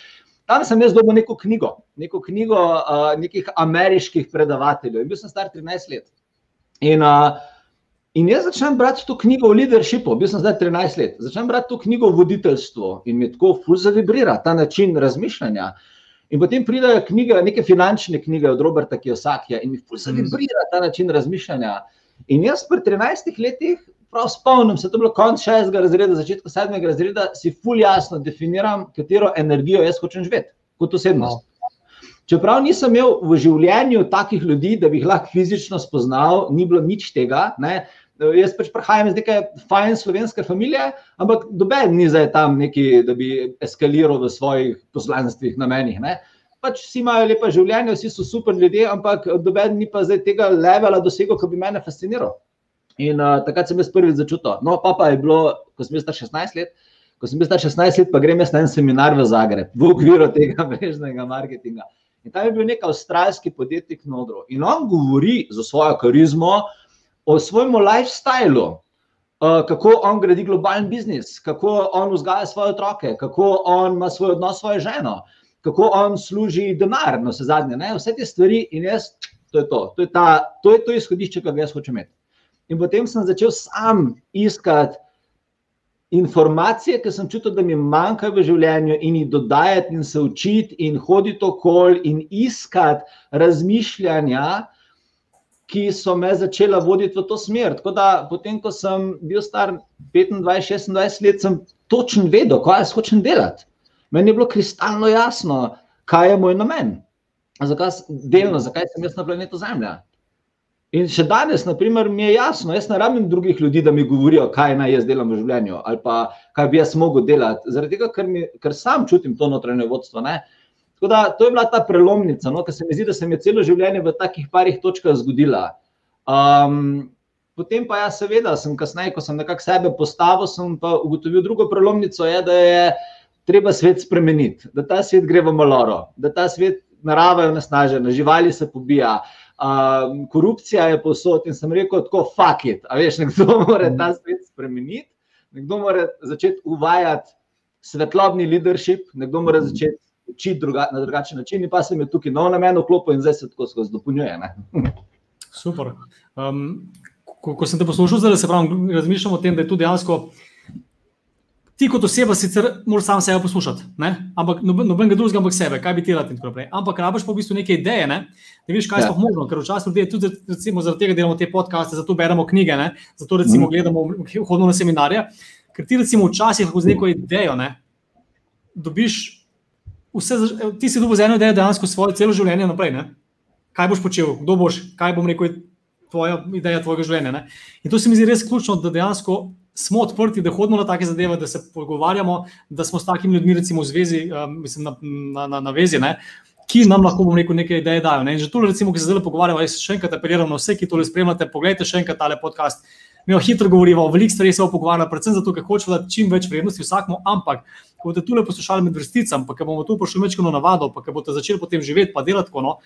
tam sem jaz dobil neko knjigo, neko knjigo uh, nekih ameriških predavateljev. In bil sem star 13 let. In, uh, in jaz začnem brati to knjigo o leadershipu, bil sem zdaj 13 let, začnem brati to knjigo o voditeljstvu in mi tako ful zavibrira ta način razmišljanja. In potem pridejo knjige, neke finančne knjige od Roberta Kiyosakija in mi fulj vibrira ta način razmišljanja. In jaz pri 13 letih, prav spomnim se, to je bilo konec šestega razreda, začetek sedmega razreda, si fulj jasno definiram, katero energijo jaz hočem živeti kot osebnost. Čeprav nisem imel v življenju takih ljudi, da bi jih lahko fizično spoznal, ni bilo nič tega. Ne? Eh, jaz pač prihajam iz neke fajn slovenske družine, ampak doben ni zdaj tam neki, da bi eskaliral v svojih poslanstvih, namenih. Ne? Pač vsi imajo lepa življenje, vsi so super ljudje, ampak doben ni pa zdaj tega levela dosegel, ki bi me fasciniral. In uh, takrat sem jaz prvič začutil. No, pa, pa je bilo, ko sem bil star 16 let. Ko sem bil star 16 let, pa grem jaz na en seminar v Zagreb, v okviru tega <laughs> mrežnega marketinga. In tam je bil nek avstralski podjetnik Nodro. In on govori za svojo karizmo, o svojem lifestylu, uh, kako on gradi globalen biznis, kako on vzgaja svoje otroke, kako on ima svoj odnos s svojo ženo, kako on služi denar, no, vse zadnje, ne? vse te stvari in jaz, to je to, to je, ta, to, je to izhodišče, ki ga jaz hočem imeti. In potem sem začel sam iskati informacije, ki sem čutil, da mi manjkajo v življenju, in jih dodajati, in se učiti, in hoditi okoli, in iskati razmišljanja, ki so me začela voditi v to smer. Tako da, potem, ko sem bil star 25-26 let, sem točno vedel, kaj jaz hočem delati. Meni je bilo kristalno jasno, kaj je moj namen, zakaj, delno, zakaj sem jaz na planetu Zemlja. In še danes, naprimer, mi je jasno, jaz ne rabim drugih ljudi, da mi govorijo, kaj naj jaz delam v življenju ali pa kaj bi jaz mogel delati. Zaradi tega, ker, mi, ker sam čutim to notranje vodstvo. Ne? Tako da to je bila ta prelomnica, no, ki se mi zdi, da se mi je celo življenje v takih parih točkah zgodila. Um, potem pa jaz, seveda, sem kasneje, ko sem nekako sebe postavil, sem pa ugotovil drugo prelomnico, je, da je treba svet spremeniti, da ta svet gre v maloro, da ta svet narava je nasnažena, živali se pobija. Um, korupcija je posod in sem rekel, tako fuck it. A veš, nekdo <laughs> mora ta svet spremeniti, nekdo mora začeti uvajati svetlobni leadership, nekdo mora začeti učiti druga, na drugačen način, in pa se mi tukaj nov namen vklopil in zdaj se tako skozi dopolnjuje. <laughs> Super. Um, ko, ko sem te poslušal, zdaj se pravi, razmišljam o tem, da je to dejansko. Ti kot oseba sicer moraš sam sebe poslušati, ne? ampak nobenega drugega, ampak sebe, kaj bi ti rad in tako naprej. Ampak rabiš pa v bistvu neke ideje, ne? da vidiš, kaj je ja. sploh možno, ker včasih ljudje tudi recimo, zaradi tega delamo te podcaste, zato beremo knjige, ne? zato recimo mm. gledamo, hodimo na seminarje, ker ti recimo včasih lahko z neko idejo ne? dobiš vse, ti si dobil z eno idejo dejansko svoje celo življenje naprej. Ne? Kaj boš počel, kdo boš, kaj bom rekel, tvoja ideja tvojega življenja. Ne? In to se mi zdi res ključno, da dejansko smo odprti, da hodimo na take zadeve, da se pogovarjamo, da smo s takimi ljudmi, recimo, v zvezi, um, mislim, na, na, na, na vezi. Ne? Ki nam lahko, bom rekel, nekaj idej dajo. Ne? Že tu, recimo, ki se zdaj pogovarjamo, jaz še enkrat apeliram na vse, ki to spremljate, pogledajte še enkrat tale podcast mi jo hitro govorimo, o velikih stvareh se bo pogovarjala, predvsem zato, ker hočemo dati čim več vrednosti vsakmu, ampak ko boste tukaj poslušali med vrsticami, pa ker bomo tu prišli večkrat navado, pa ker boste začeli potem živeti, pa delati tako, no,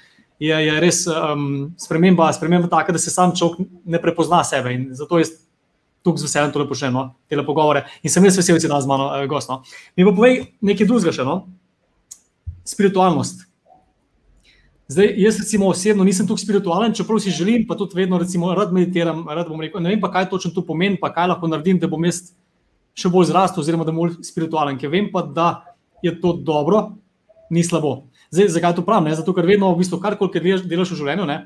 je, je res um, sprememba, sprememba taka, da se sam človek ne prepozna sebe in zato je tukaj z veseljem tole počnemo, no, te pogovore in sem res vesel, da si danes z mano uh, gostno. Mi pa povej nekaj drugega še, no? spiritualnost. Zdaj, jaz recimo osebno nisem tukaj spiritualen, čeprav si želim, pa tudi vedno recimo, rad meditiram, rad bom rekel, ne vem pa, kaj točno to pomeni, pa kaj lahko naredim, da bom jaz še bolj zrastel, oziroma da bom bolj spiritualen, ker vem pa, da je to dobro, ni slabo. Zdaj, zakaj to pravim? Zato, ker vedno, v bistvu, karkoli delaš, delaš v življenju, ne?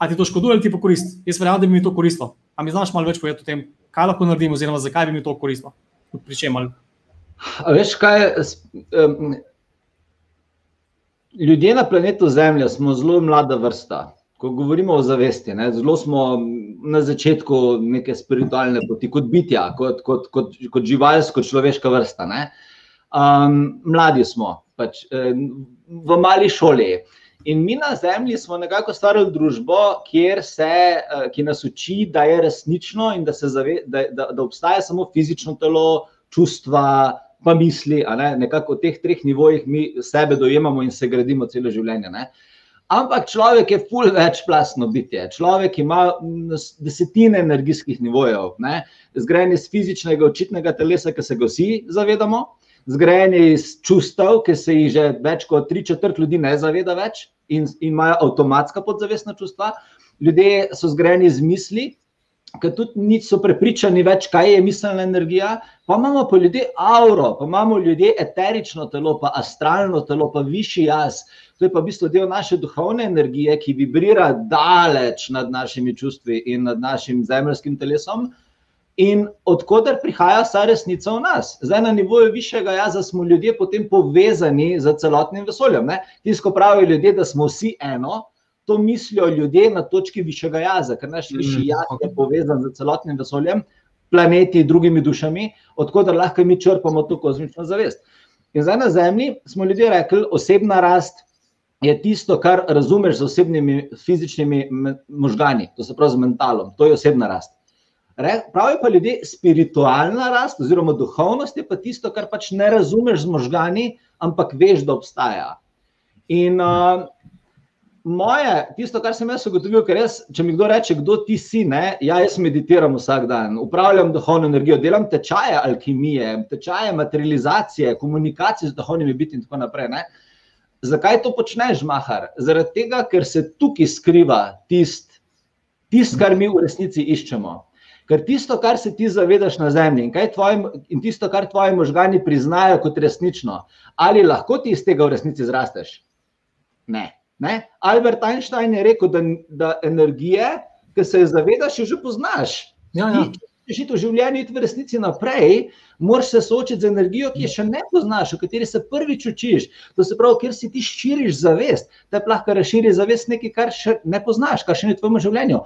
a ti to škoduje ali ti po korist. Jaz verjamem, da bi mi to koristilo. A mi znaš malo več povedati o tem, kaj lahko naredim, oziroma zakaj bi mi to koristilo? Pri čem ali? Veš kaj? Um, ljudje na planetu Zemlja smo zelo mlada vrsta. Ko govorimo o zavesti, ne, zelo smo na začetku neke spiritualne poti, kot bitja, kot, kot, kot, kot živalsko, človeška vrsta. Um, mladi smo, pač, v mali šoli. In mi na Zemlji smo nekako stvarili družbo, se, eh, ki nas uči, da je resnično in da, zave, da, da, da obstaja samo fizično telo, čustva, pa misli. Nekako v teh treh nivojih mi sebe dojemamo in se gradimo celo življenje. Ne? Ampak človek je ful večplastno bitje. Človek ima desetine energijskih nivojev, zgrajen iz fizičnega, očitnega telesa, ki se ga vsi zavedamo zgrajeni iz čustev, ki se jih že več kot tri četrt ljudi ne zaveda več in, in imajo avtomatska podzavestna čustva. Ljudje so zgrajeni iz misli, ki tudi niso prepričani več, kaj je miselna energija. Pa imamo pa ljudje auro, pa imamo ljudje eterično telo, pa astralno telo, pa višji jaz. To je pa v bistvu del naše duhovne energije, ki vibrira daleč nad našimi čustvi in nad našim zemljskim telesom in odkuder prihaja vsa resnica v nas. Zdaj, na nivoju višjega jaza smo ljudje potem povezani z celotnim vesoljem. Tisto pravijo ljudje, da smo vsi eno, to mislijo ljudje na točki višjega jaza, ker naš višji mm, jaz je povezan z celotnim vesoljem, planeti, drugimi dušami, odkuder lahko mi črpamo to kozmično zavest. In zdaj na Zemlji smo ljudje rekli, osebna rast. Je tisto, kar razumeš z osebnimi fizičnimi možgani, to se pravi z mentalom, to je osebna rast. Pravijo pa ljudje, spiritualna rast, oziroma duhovnost je pa tisto, kar pač ne razumeš z možgani, ampak veš, da obstaja. In uh, moje, tisto, kar sem jaz ugotovil, ker jaz, če mi kdo reče, kdo ti si, ne, ja, jaz meditiram vsak dan, upravljam duhovno energijo, delam tečaje alkimije, tečaje materializacije, komunikacije z duhovnimi biti in tako naprej. Ne. Zakaj to počneš, Mahar? Zaradi tega, ker se tukaj skriva tisto, tist, kar mi v resnici iščemo. Ker tisto, kar se ti zavedaš na zemlji in, tvojim, in tisto, kar tvoji možgani priznajo kot resnično, ali lahko ti iz tega v resnici zrasteš? Ne. Ne? Albert Einstein je rekel, da, da energije, ki se je zavedaš, že poznaš. Ja, ja žiti v življenju, iti v resnici naprej, moraš se soočiti z energijo, ki je še ne poznaš, v kateri se prvič učiš. To se pravi, ker si ti širiš zavest, da lahko razširiš zavest nekaj, kar še ne poznaš, kar še ni v tvojem življenju.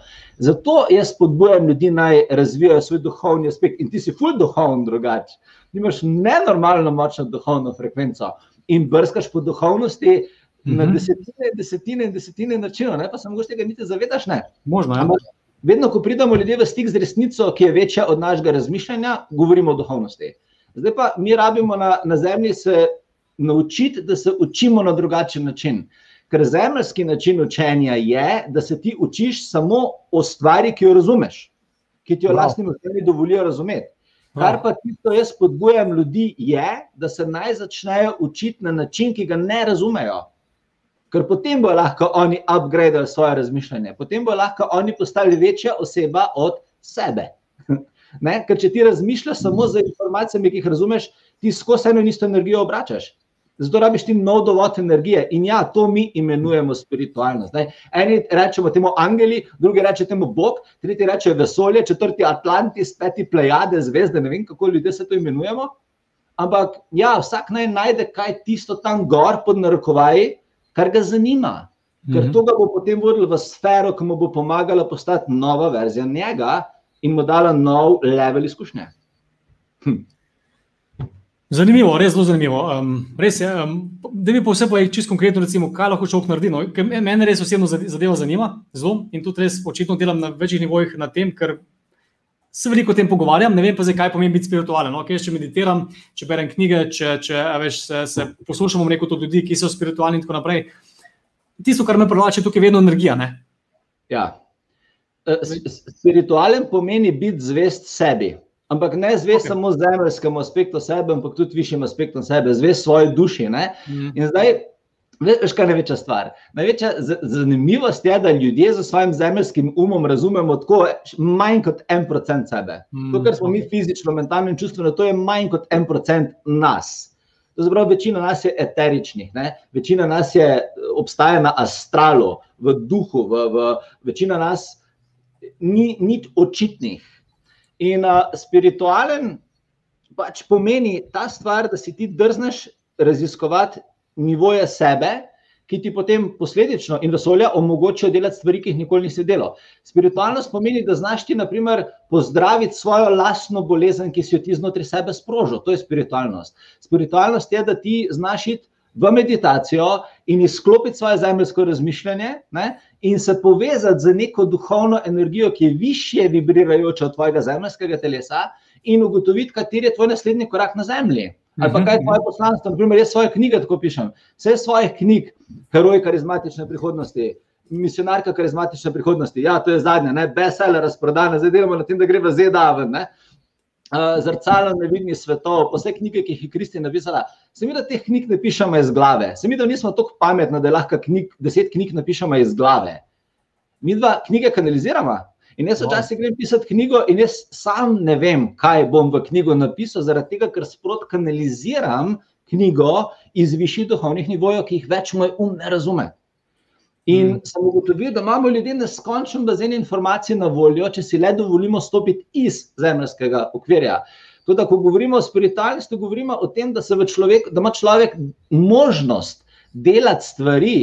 Zato jaz spodbujam ljudi naj razvijajo svoj duhovni aspekt in ti si full duhovn drugače. Ti imaš nenormalno močno duhovno frekvenco in brskaš po duhovnosti. Na mhm. desetine, desetine, desetine načinov, pa se lahko tega niti zavedaš. Ne? Možno, ja vedno, ko pridemo ljudje v stik z resnico, ki je večja od našega razmišljanja, govorimo o duhovnosti. Zdaj pa mi rabimo na, na zemlji se naučiti, da se učimo na drugačen način. Ker zemljski način učenja je, da se ti učiš samo o stvari, ki jo razumeš, ki ti jo wow. lastni možgani dovolijo razumeti. Kar pa ti to jaz spodbujam ljudi, je, da se naj začnejo učiti na način, ki ga ne razumejo ker potem bo lahko oni upgradili svoje razmišljanje, potem bo lahko oni postali večja oseba od sebe. <laughs> Ne? Ker če ti razmišljaš samo z informacijami, ki jih razumeš, ti skozi eno in isto energijo obračaš. Zato rabiš ti nov dovod energije. In ja, to mi imenujemo spiritualnost. Zdaj, eni rečemo temu angeli, drugi rečemo temu Bog, tretji rečejo vesolje, četrti Atlantis, peti plejade, zvezde, ne vem, kako ljudje se to imenujemo. Ampak ja, vsak naj najde kaj tisto tam gor pod narekovaji, kar ga zanima. Ker mhm. to ga bo potem vodilo v sfero, ki mu bo pomagala postati nova verzija njega in mu dala nov level izkušnje. Hm. Zanimivo, res zelo zanimivo. Um, res je, um, da bi pa vse povedal, čisto konkretno, recimo, kaj lahko človek naredi. No? Mene res osebno zadeva zanima zelo in tudi res očitno delam na večjih nivojih na tem, ker se veliko o tem pogovarjam. Ne vem pa, zakaj pomeni biti spiritualen. No? Ker če meditiram, če berem knjige, če, če veš, se, se poslušamo neko od ljudi, ki so spiritualni in tako naprej. Tisto, kar me privlači, je tukaj vedno energija. Ne? Ja. E, spiritualen pomeni biti zvest sebi. Ampak ne zvest okay. samo zemeljskemu aspektu sebe, ampak tudi višjim aspektom sebe, zvest svoje duši. Mm. In zdaj Veš, kaj je največja stvar? Največja zanimivost je, da ljudje z svojim zemeljskim umom razumemo tako manj kot en procent sebe. Mm, to, kar smo mi fizično, mentalno in čustveno, to je manj kot en procent nas. Zapravo, večina nas je eteričnih, ne? večina nas je, obstaja na astralu, v duhu, v, v, večina nas ni nič očitnih. In uh, spiritualen pač pomeni ta stvar, da si ti drzneš raziskovati nivoje sebe, ki ti potem posledično in vesolja omogočajo delati stvari, ki jih nikoli nisi delal. Spiritualnost pomeni, da znaš ti, naprimer, pozdraviti svojo lastno bolezen, ki si jo ti znotraj sebe sprožil. To je spiritualnost. Spiritualnost je, da ti znaš iti v meditacijo in izklopiti svoje zemljsko razmišljanje ne, in se povezati z neko duhovno energijo, ki je više vibrirajoča od tvojega zemljskega telesa, in ugotoviti, kateri je tvoj naslednji korak na zemlji. Ali pa kaj je tvoje poslanstvo, naprimer, jaz svoje knjige tako pišem. Vse svojih knjig, heroj karizmatične prihodnosti, misionarka karizmatične prihodnosti. Ja, to je zadnja, ne, bestseller razprodana, zdaj delamo na tem, da gre v ZDA ven. Uh, Zrcalo nevidnih svetov, vse knjige, ki jih je Kristi napisala. Se mi, da teh knjig ne pišemo iz glave. Se mi, da nismo tako pametni, da lahko knjig, deset knjig napišemo iz glave. Mi dva knjige kanaliziramo. In jaz včasih grem pisati knjigo, in jaz sam ne vem, kaj bom v knjigo napisal, zaradi tega, ker sprot kanaliziram knjigo iz višjih duhovnih nivojev, ki jih več moj um ne razume. In hmm. sem ugotovil, da imamo ljudje neskončen bazen informacij na voljo, če si le dovolimo stopiti iz zemljskega okvirja. Tudi, ko govorimo o spiritualnosti, govorimo o tem, da, človek, da ima človek možnost delati stvari,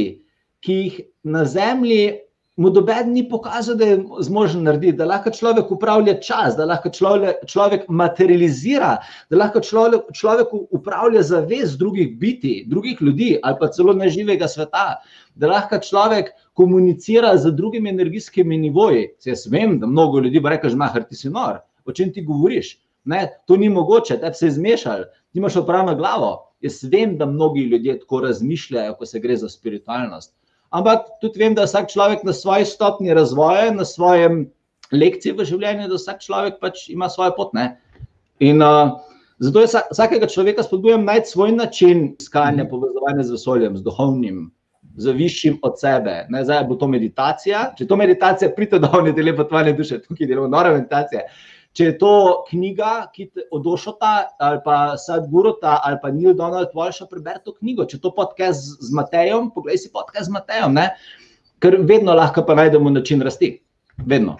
ki jih na zemlji mu doben ni pokazal, da je zmožen narediti, da lahko človek upravlja čas, da lahko človek, človek materializira, da lahko človek, človek upravlja zavest drugih biti, drugih ljudi ali pa celo neživega sveta, da lahko človek komunicira z drugimi energijskimi nivoji. Jaz vem, da mnogo ljudi bo rekel, že ti si nor, o čem ti govoriš. Ne, to ni mogoče, da se je zmešal, ti imaš upravno glavo. Jaz vem, da mnogi ljudje tako razmišljajo, ko se gre za spiritualnost ampak tudi vem, da vsak človek na svoji stopni razvoja, na svojem lekciji v življenju, da vsak človek pač ima svoje pot. Ne? In uh, zato jaz vsakega človeka spodbujam najti svoj način iskanja povezovanja z vesoljem, z duhovnim. Z višjim od sebe, ne, zdaj bo to meditacija. Če to meditacija pride do <laughs> ovne dele potvane duše, tukaj delamo nora meditacija. Če je to knjiga, ki te odošota, ali pa Sadgurota, ali pa Neil Donald Walsh, preberi to knjigo. Če je to podcast z Matejem, poglej si podcast z Matejem, ne? ker vedno lahko pa najdemo način rasti. Vedno.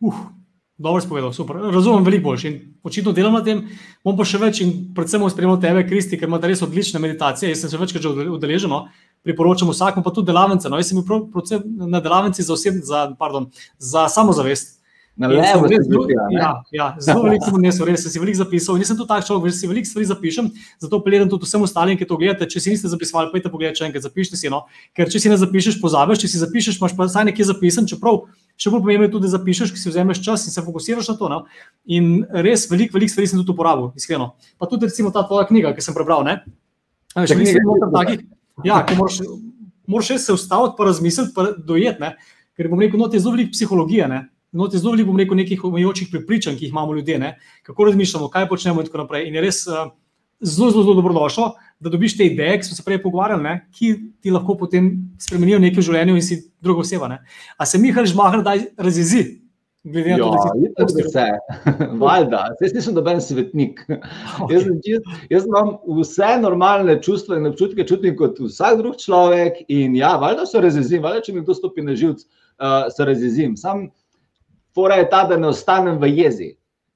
Uh, dobro si povedal, super. Razumem veliko boljši in očitno delam na tem. Bom pa še več in predvsem spremljal tebe, Kristi, ker ima res odlične meditacije. Jaz sem se večkrat že udeležil. No? Priporočam vsakmu, pa tudi delavnice. No, jaz sem bil na delavnici za, oseb, za, pardon, za samozavest. Na levo, zelo, ja, ja, zelo veliko sem odnesel, res sem si veliko zapisal. Nisem tu tak človek, si veliko stvari zapišem, zato apeliram tudi vsem ostalim, ki to gledate. Če si niste zapisali, pojdite pogledati, če enkrat zapišite si. No? Ker če si ne zapišeš, pozabiš, če si zapišeš, imaš pa vsaj nekje zapisan, čeprav še bolj pomembno je tudi, da zapišeš, ki si vzameš čas in se fokusiraš na to. No? In res veliko, veliko stvari sem tudi uporabil, iskreno. Pa tudi recimo ta tvoja knjiga, ki sem prebral. Ne? Še nekaj takih, ja, ki moraš, moraš se ustaviti, pa razmisliti, pa dojeti. Ker bom rekel, no, te zelo veliko psihologije. Ne? Noti zelo veliko, bom rekel, nekih omejujočih prepričanj, ki jih imamo ljudje, ne? kako razmišljamo, kaj počnemo in tako naprej. In je res uh, zelo, zelo, zelo dobrodošlo, da dobiš te ideje, ki smo se prej pogovarjali, ne? ki ti lahko potem spremenijo nekaj v življenju in si druga oseba. Ne? A se Mihael Žmahar daj razjezi? Glede na to, da si ti vse, <laughs> valjda, jaz nisem doben svetnik. Okay. <laughs> Jaz, čist, jaz imam vse normalne čustva in občutke, čutim kot vsak drug človek. In ja, valjda se razjezim, valjda, če mi kdo stopi na živce, uh, se razjezim. Sam Fora je ta, da ne ostanem v jezi.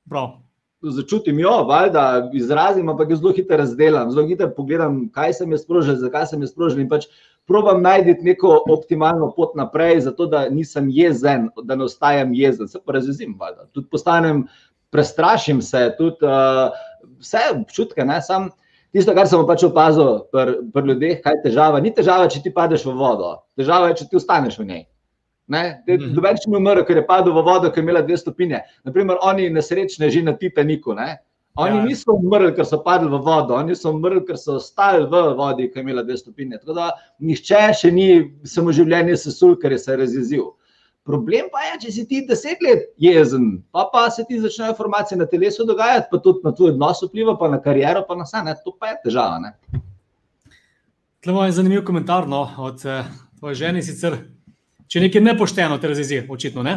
Prav. Začutim jo, da izrazim, ampak zelo hitro razdelam, zelo hitro pogledam, kaj sem jaz sprožil, zakaj sem jaz sprožil. In pač probam najti neko optimalno pot naprej, zato da nisem jezen, da ne ostajam jezen. Se pa razjezim, tudi postanem, prestrašim se, tudi uh, vse občutke. Ne, sam, tisto, kar sem pač opazil pri pr ljudeh, kaj je težava. Ni težava, če ti padeš v vodo, težava je, če ti ostaneš v njej. Mhm. Dobeč mi je umrl, ker je padel v vodo, ker je imela dve stopinje. Naprimer, oni nesrečne že na Titaniku. Ne? Oni ja. niso umrli, ker so padli v vodo, oni so umrli, ker so ostali v vodi, ki je imela dve stopinje. Tako da nihče še ni samo življenje sesul, ker je se razjezil. Problem pa je, če si ti deset let jezen, pa, pa se ti začnejo informacije na telesu dogajati, pa tudi na tvoj odnos vpliva, pa na kariero, pa na vse. Ne? To pa je težava. Tlo je zanimiv komentar no, od uh, tvoje žene sicer. Če nekaj nepošteno, te razjezi, očitno. Ne?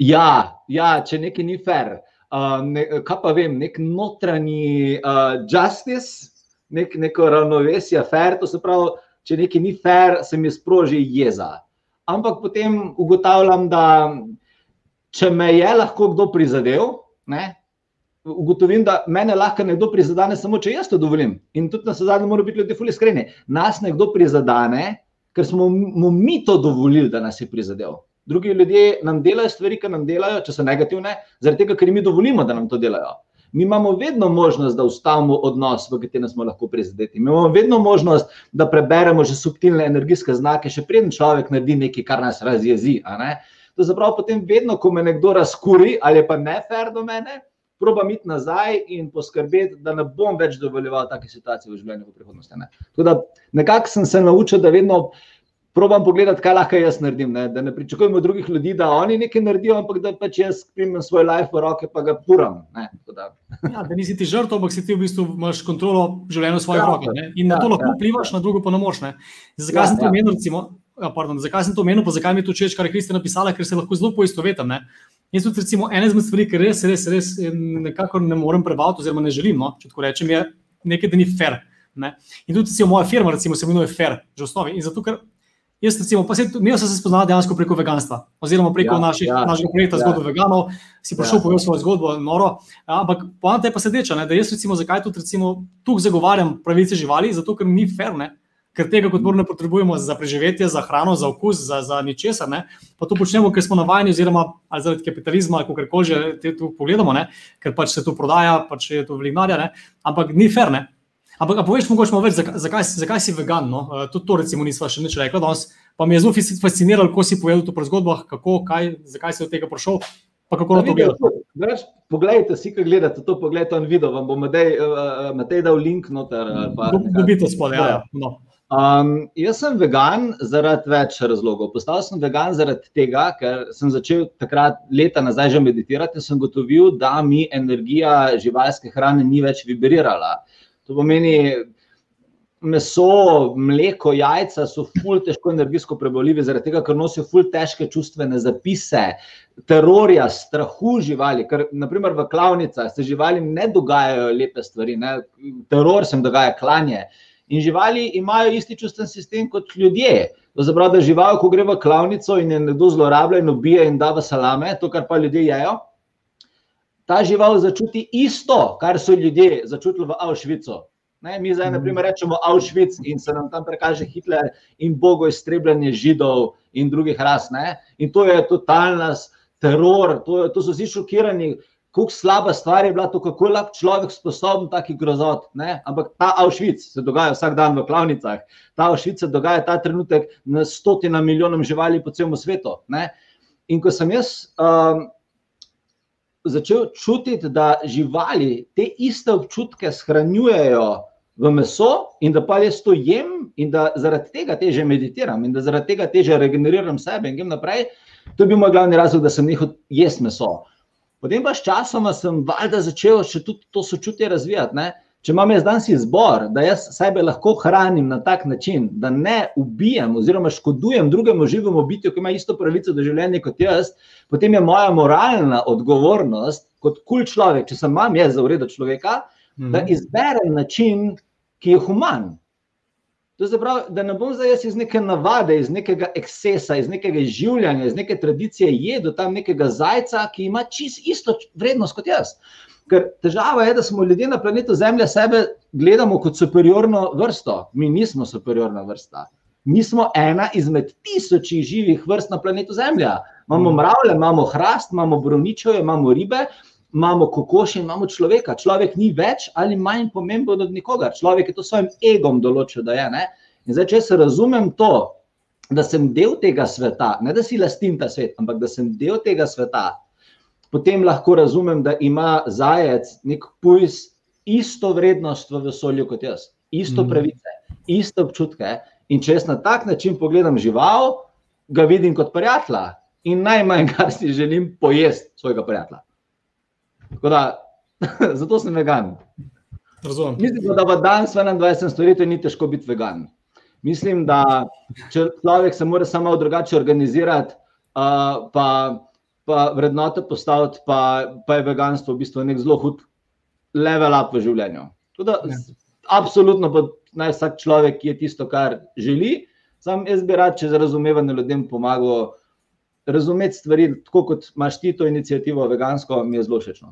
Ja, ja, če nekaj ni fair. Uh, ne, kaj pa vem, nek notranji uh, justice, nek, neko ravnovesje, fair, to se pravi, če nekaj ni fair, se mi sproži jeza. Ampak potem ugotavljam, da če me je lahko kdo prizadel, ne, ugotovim, da me lahko nekdo prizadene, samo če jaz to dovolim. In tudi na zadnje, moramo biti ljudje fully iskreni. Nas nekdo prizadene, ker smo mu mi to dovolili, da nas je prizadel. Drugi ljudje nam delajo stvari, ki nam delajo, če so negativne, zaradi tega, ker mi dovolimo, da nam to delajo. Mi imamo vedno možnost, da ustavimo odnos, v katerem smo lahko prizadeti. Mi imamo vedno možnost, da preberemo že subtilne energijske znake, še preden človek naredi nekaj, kar nas razjezi. To je zapravo potem, vedno, ko me nekdo razkuri ali pa ne fer do mene, proba iti nazaj in poskrbeti, da ne bom več dovoljeval take situacije v življenju v prihodnosti. Ne. Da, nekako sem se naučil, da vedno probam pogledati, kaj lahko jaz naredim. Ne. Da ne pričakujem od drugih ljudi, da oni nekaj naredijo, ampak da pač jaz primem svoj life v roke in ga puram. Da. <laughs> Ja, da nisi ti žrtev, ampak si ti v bistvu imaš kontrolo življenja v svojih ja, rokah. In ja, na to lahko ja, vplivaš, ja. na drugo pa ne moš. Zakaj ja, sem to ja. omenil? Ja. Pardon, zakaj sem to omenil, pa zakaj mi to češ, kar je Kristina napisala, ker se lahko zelo poistovetim. Jaz tudi, recimo, ena izmed stvari, ki res, res, res nekako ne morem prebaviti, oziroma ne želim, no, če tako rečem, je nekaj, da ni fair. Ne? In tudi, recimo, moja firma, recimo, se imenuje Fair, že v osnovi. In zato, ker jaz, recimo, pa se mi sem se spoznal dejansko preko veganstva, oziroma preko ja, naših, ja, našega projekta ja. Zgodbo veganov, si prišel ja. povedati svojo zgodbo, noro. Ampak poanta je pa sedeča, ne? da jaz, recimo, zakaj tudi, recimo, tukaj zagovarjam pravice živali, zato ker ni fair. Ne? Ker tega kot moramo potrebujemo za preživetje, za hrano, za okus, za, za ničesar. Ne? Pa to počnemo, ker smo navajeni, oziroma zaradi kapitalizma, ali kako koli že te tu pogledamo, ne? ker pač se to prodaja, pač je to vlignarja, ampak ni fair. Ne? Ampak, poveš, mogoče malo več, zakaj, zakaj si vegan? No? Uh, tudi to, recimo, nismo še nič rekli danes. Pa mi je zelo fasciniralo, ko si povedal to pri zgodbah, kako, kaj, zakaj si od tega prišel. Pa kako na to gledaš? Poglejte, si, ki gledate to, poglejte on video, vam bom Matej uh, dal link noter. Dobite spodaj, ja. ja. No. Um, jaz sem vegan zaradi več razlogov. Postal sem vegan zaradi tega, ker sem začel takrat leta nazaj že meditirati in sem gotovil, da mi energija živalske hrane ni več vibrirala. To pomeni, meso, mleko, jajca so ful težko energijsko preboljivi, zaradi tega, ker nosijo ful težke čustvene zapise, terorja, strahu živali, ker naprimer v klavnicah se živalim ne dogajajo lepe stvari, ne? teror se jim dogaja klanje. In živali imajo isti čustven sistem kot ljudje. To zapravi, da žival, ko gre v klavnico in je nekdo zlorablja in ubija in da v salame, to, kar pa ljudje jejo, ta žival začuti isto, kar so ljudje začutili v Avšvicu. Ne, mi zdaj, na primer, rečemo Avšvic in se nam tam prekaže Hitler in bogo iztrebljanje židov in drugih ras. Ne? In to je totalna teror, to, to so vsi šokirani, kako slaba stvar je bila to, kako je lahko človek sposoben takih grozot. Ne? Ampak ta Avšvic se dogaja vsak dan v klavnicah, ta Avšvic se dogaja ta trenutek na stotina milijonom živali po celem svetu. Ne? In ko sem jaz um, začel čutiti, da živali te iste občutke shranjujejo v meso in da pa jaz to jem in da zaradi tega teže meditiram in da zaradi tega teže regeneriram sebe in grem naprej, to je bil moj glavni razlog, da sem nehal jesti meso. Potem pa s časoma sem valjda začel še tudi to sočutje razvijati. Ne? Če imam jaz danes izbor, da jaz sebe lahko hranim na tak način, da ne ubijam oziroma škodujem drugemu živemu bitju, ki ima isto pravico do življenja kot jaz, potem je moja moralna odgovornost kot kul človek, če sem imam jaz za uredo človeka, da mhm. izberem način, ki je human. To se pravi, da ne bom zdaj iz neke navade, iz nekega ekscesa, iz nekega življenja, iz neke tradicije jedel tam nekega zajca, ki ima čist isto vrednost kot jaz. Ker težava je, da smo ljudje na planetu Zemlja sebe gledamo kot superiorno vrsto. Mi nismo superiorna vrsta. Mi smo ena izmed tisočih živih vrst na planetu Zemlja. Imamo mm. mravlje, imamo hrast, imamo broničeve, imamo ribe, imamo kokoši in imamo človeka. Človek ni več ali manj pomemben od nikogar. Človek je to svojim egom določil, da je. Ne? In zdaj, če se razumem to, da sem del tega sveta, ne da si lastim ta svet, ampak da sem del tega sveta, potem lahko razumem, da ima zajec nek pujs isto vrednost v vesolju kot jaz, isto mhm. pravice, isto občutke. In če jaz na tak način pogledam žival, ga vidim kot prijatelja. In najmanj, kar si želim, pojesti svojega prijatelja. Da, <laughs> zato sem vegan. Razumem. Mislim, da v danes 21. stoletju ni težko biti vegan. Mislim, da če človek se mora samo drugače organizirati, uh, pa, pa vrednote postaviti, pa, pa je veganstvo v bistvu nek zelo hud level up v življenju. Da, ja. absolutno pa naj vsak človek, ki je tisto, kar želi. Sam jaz bi rad, če za razumevanje ljudem pomagal razumeti stvari, tako kot imaš ti to inicijativo vegansko, mi je zelo všeč.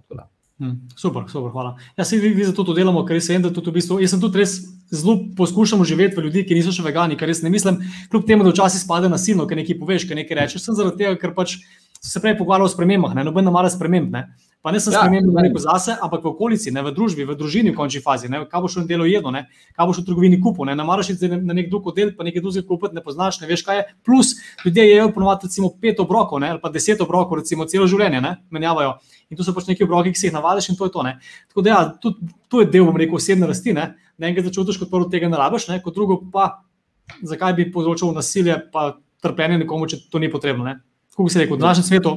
Hmm, super, super, hvala. Jaz se vidi, da to delamo, ker sem, tudi v bistvu, jaz sem tudi res zelo poskušal živeti v ljudi, ki niso še vegani, ker res ne mislim, kljub temu, da včasih spade nasilno, ker nekaj poveš, ker nekaj rečeš. Sem zaradi tega, ker pač se prej pogovarjal o spremembah, ne noben mara sprememb. Ne. Pa ne sem ja, spremenil zase, ampak v okolici, ne v družbi, v družini, v končni fazi. Ne, kaj boš v delu jedel, ne, kaj boš v trgovini kupil. Ne, ne maraš iti na nek drug oddelek, pa nekaj drugega kupiti, ne poznaš, ne veš kaj je. Plus ljudje jedo ponovadi recimo pet obrokov ali pa deset obrokov, recimo celo življenje, ne, menjavajo. In to so pač neki obroki, ki si jih navadiš in to je to. Ne. Tako da ja, tudi, to je del, bom rekel, osebne rasti. Ne, ne enkrat začutiš, kot prvo tega ne rabiš, ne, kot drugo pa zakaj bi povzročil nasilje, pa trpljenje nekomu, če to ni potrebno. Ne. Kako bi se rekel, v današnjem svetu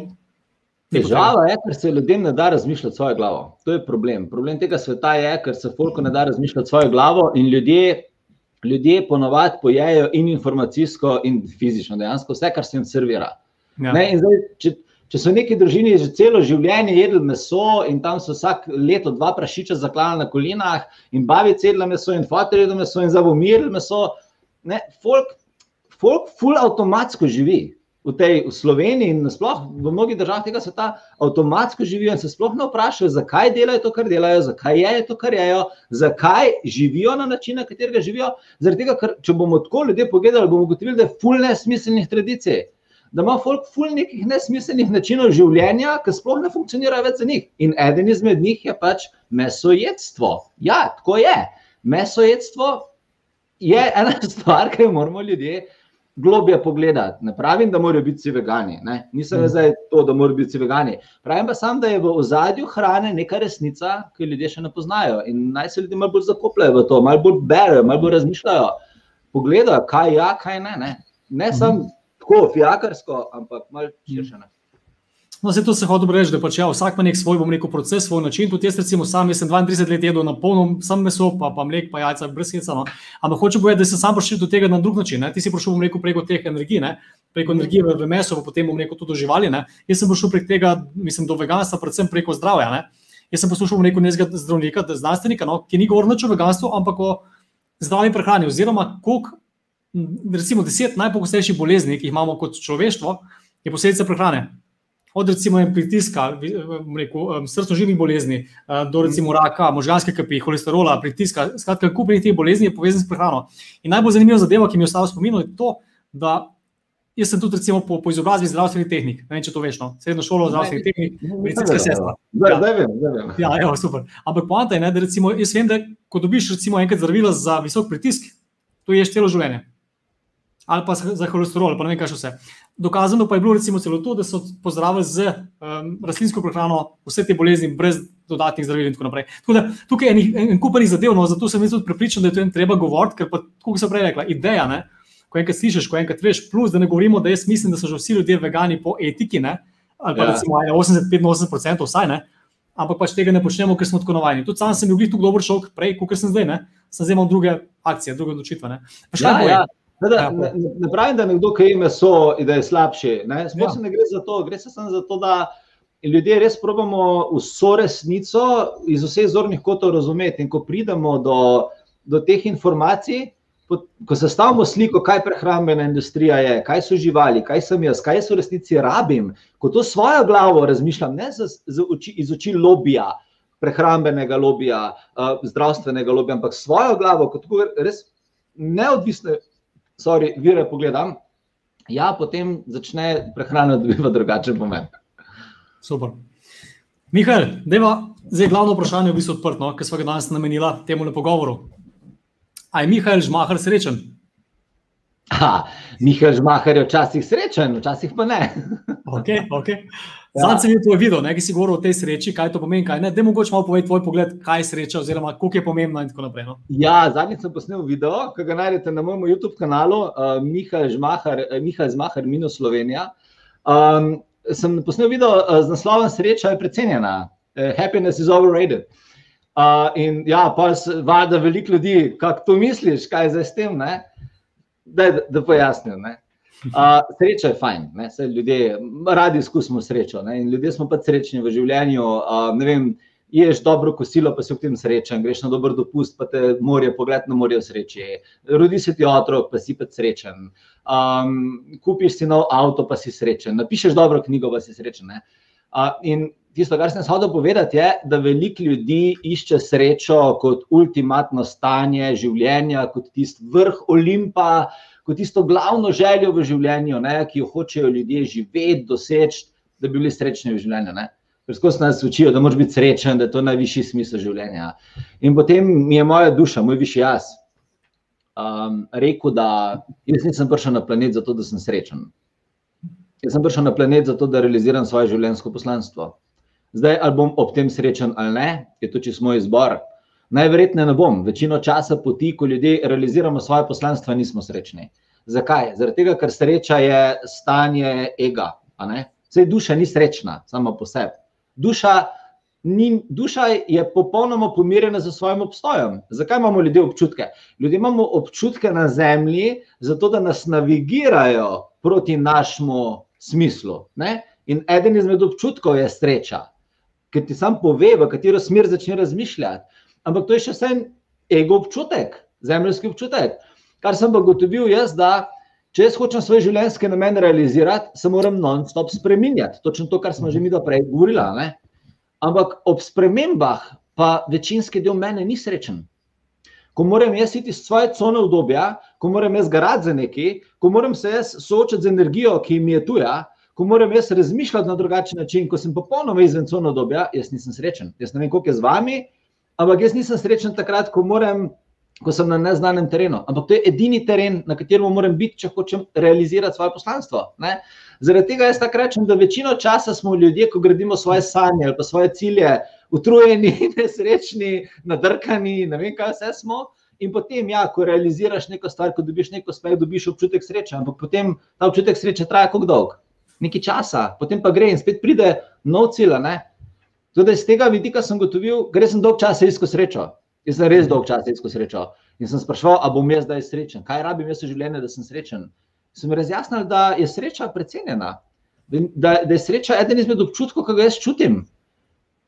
Težava je, ker se ljudem ne da razmišljati svojo glavo. To je problem. Problem tega sveta je, ker se folko ne da razmišljati svojo glavo in ljudje, ljudje ponovadi pojejo in informacijsko, in fizično, dejansko vse, kar se jim servira. Ja. Zdaj, če, če so neki družini že celo življenje jedli meso in tam so vsak leto dva prašiča zaklali na kolinah in babice jedli meso in fotor jedli meso in zavomirili meso, ne, folk, folk ful avtomatsko živi v tej v Sloveniji in sploh v mnogih državah tega sveta avtomatsko živijo in se sploh ne vprašajo, zakaj delajo to, kar delajo, zakaj je to, kar jejo, zakaj živijo na način, na katerega živijo. Zaradi tega, ker če bomo tako ljudje pogledali, bomo ugotovili, da je ful nesmiselnih tradicij. Da ima folk ful nekih nesmiselnih načinov življenja, ki sploh ne funkcionirajo več za njih. In eden izmed njih je pač mesojedstvo. Ja, tako je. Mesojedstvo je ena <laughs> stvar, ki jo moramo ljudje globje pogledati. Ne pravim, da morajo biti vsi vegani. Ne? Nisem mm. zdaj to, da morajo biti vsi vegani. Pravim pa sam, da je v ozadju hrane neka resnica, ki ljudje še ne poznajo. In naj se ljudje malo bolj zakopljajo v to, malo bolj berejo, malo bolj razmišljajo. Pogledajo, kaj je, ja, kaj ne. Ne, ne mm. samo tako, fijakarsko, ampak malo širše. Ne? No, se to se hoče reči, da pač, ja, vsak ima nek svoj, bom rekel, proces, svoj način. Tudi jaz, recimo, sam sem 32 let jedel na polno, sam meso, pa, pa mlek, pa jajca, brez heca. No. Ampak hoče povedati, da sem sam prišel do tega na drug način. Ne. Ti si prišel, bom rekel, preko teh energij, ne. preko energije v, v meso, pa potem bom rekel tudi živali. Ne. Jaz sem prišel prek tega, mislim, do veganstva, predvsem preko zdravja. Ne. Jaz sem poslušal nekega zdravnika, znanstvenika, no, ki ni govoril o veganstvu, ampak o zdravi prehrani. Oziroma, koliko, recimo, deset najpogostejših bolezni, ki jih imamo kot človeštvo, je posledica prehrane od recimo pritiska, srčno-žilnih bolezni, eh, do recimo raka, možganske kapi, holesterola, pritiska. Skratka, kup teh bolezni je povezan s prehrano. In najbolj zanimiva zadeva, ki mi je ostala spomin, je to, da jaz sem tudi recimo, po, po izobrazbi zdravstvenih tehnik, ne vem, če to veš, no? srednjo šolo zdravstvenih tehnik, medicinska sestra. Ja, da, vem, da vem. Ja, evo, super. Ampak poanta je, ne, da recimo, jaz vem, da ko dobiš recimo enkrat zdravila za visok pritisk, to ješ celo življenje. Ali pa za holesterol, pa ne vem, kaj še vse. Dokazano pa je bilo recimo celo to, da so pozdravili z um, rastlinsko prehrano vse te bolezni, brez dodatnih zdravil in tako naprej. Tako da, tukaj je en, en kup zadev, no, zato sem tudi prepričan, da je to en treba govoriti, ker pa, kot sem prej rekla, ideja, ne, ko enkrat slišiš, ko enkrat veš, plus da ne govorimo, da jaz mislim, da so že vsi ljudje vegani po etiki, ne, ali pa ja. recimo 85-85% vsaj ne. Ampak pač tega ne počnemo, ker smo tako navajeni. Tudi sam sem bil tako dober šok, prej, kot sem zdaj, ne? sem zdaj imel druge akcije, druge odločitve. Ja, Da, ne, ne pravim, da nekdo, ki ima meso, da je slabši. Ne, ja. ne gre za to, gre samo za to, da ljudje res probujemo vso resnico iz vseh zornih kotov razumeti. In ko pridemo do, do teh informacij, po, ko sestavimo sliko, kaj prehrambena industrija je, kaj so živali, kaj sem jaz, kaj jaz v resnici rabim, ko to svojo glavo razmišljam, ne z, z oči, iz oči lobija. Prehrambenega lobija, uh, zdravstvenega lobija, ampak svojo glavo, kot res neodvisne sorry, vire pogledam, ja, potem začne prehrana dobivati drugačen pomen. Super. Mihajl, deva, zdaj glavno vprašanje je v bistvu odprto, no, ker smo ga danes namenili temu pogovoru. A je Mihajl Žmahar srečen? Mihajl Žmahar je včasih srečen, včasih pa ne. okay, okay. Ja. Zdaj sem to videl, nekaj si govoril o tej sreči, kaj to pomeni. Da, mogoče malo povej tvoj pogled, kaj je sreča, oziroma koliko je pomembna. Naprej, no? Ja, zadnjič sem posnel video, ki ga najdete na mojem YouTube kanalu, uh, Miha Zmahar, minus Slovenija. Um, sem posnel video uh, z naslovom Sreča je precenjena, uh, Happiness is overrated. Uh, in ja, pa vada veliko ljudi, kako to misliš, kaj je zdaj s tem. Da, da, da pojasnim. <laughs> Uh, sreča je fajn, ljudje radi izkusimo srečo. Ne? Ljudje smo pa srečni v življenju. Uh, vem, ješ dobro kosilo, pa si v tem srečen, greš na dober dopust, pa te morje, pogled na morje sreče, rodi se ti otrok, pa si pa srečen, um, kupiš si nov avto, pa si srečen, napišeš dobro knjigo, pa si srečen. Uh, in tisto, kar sem hodil povedati, je, da veliko ljudi išče srečo kot ultimatno stanje življenja, kot tisti vrh Olimpa, kot tisto glavno željo v življenju, ne, ki jo hočejo ljudje živeti, doseči, da bi bili srečni v življenju. Ne. Ker skozi nas učijo, da moraš biti srečen, da je to najvišji smisel življenja. In potem mi je moja duša, moj višji jaz, um, rekel, da jaz nisem prišel na planet zato, da sem srečen. Jaz sem prišel na planet zato, da realiziram svoje življenjsko poslanstvo. Zdaj, ali bom ob tem srečen ali ne, je to čisto moj izbor. Najverjetneje ne bom. Večino časa poti, ko ljudje realiziramo svoje poslanstvo, nismo srečni. Zakaj? Zaradi tega, ker sreča je stanje ega. Vse duša ni srečna, sama po sebi duša, ni, duša je popolnoma pomirjena za svojim obstojem. Zakaj imamo ljudje občutke? Ljudje imamo občutke na zemlji, zato da nas navigirajo proti našemu smislu. Ne? In eden izmed občutkov je sreča, ker ti sam pove, v katero smer začne razmišljati. Ampak to je še vsem ego občutek, zemljski občutek. Kar sem pa gotovil jaz, da če jaz hočem svoj življenjski namen realizirati, se moram non-stop spremenjati. Točno to, kar smo že mi do prej govorili. Ampak ob spremembah, pa večinski del mene ni srečen. Ko moram jaz iti iz svoje cone obdobja, ko moram jaz garati za nekaj, ko moram se jaz soočati z energijo, ki mi je tuja, ko moram jaz razmišljati na drugačen način, ko sem popolnoma izven cone obdobja, jaz nisem srečen. Jaz ne vem, koliko je z vami, ampak jaz nisem srečen takrat, ko moram ko sem na neznanem terenu. Ampak to je edini teren, na katerem moram biti, če hočem realizirati svoje poslanstvo. Ne? Zaradi tega jaz tako rečem, da večino časa smo ljudje, ko gradimo svoje sanje ali pa svoje cilje, utrujeni, <laughs> nesrečni, nadrkani, ne vem, kaj vse smo. In potem, ja, ko realiziraš neko stvar, ko dobiš neko uspeh, dobiš občutek sreče. Ampak potem ta občutek sreče traja kako dolgo? Nekaj časa, potem pa gre in spet pride nov cilj. Tudi iz tega vidika sem gotovil, gre sem dolg časa iskal srečo. Jaz sem res dolg čas iskal srečo in sem sprašval, ali bom jaz zdaj srečen, kaj rabim jaz v življenju, da sem srečen. Sem razjasnil, da je sreča precenjena, da, da je sreča eden izmed občutkov, ki ga jaz čutim.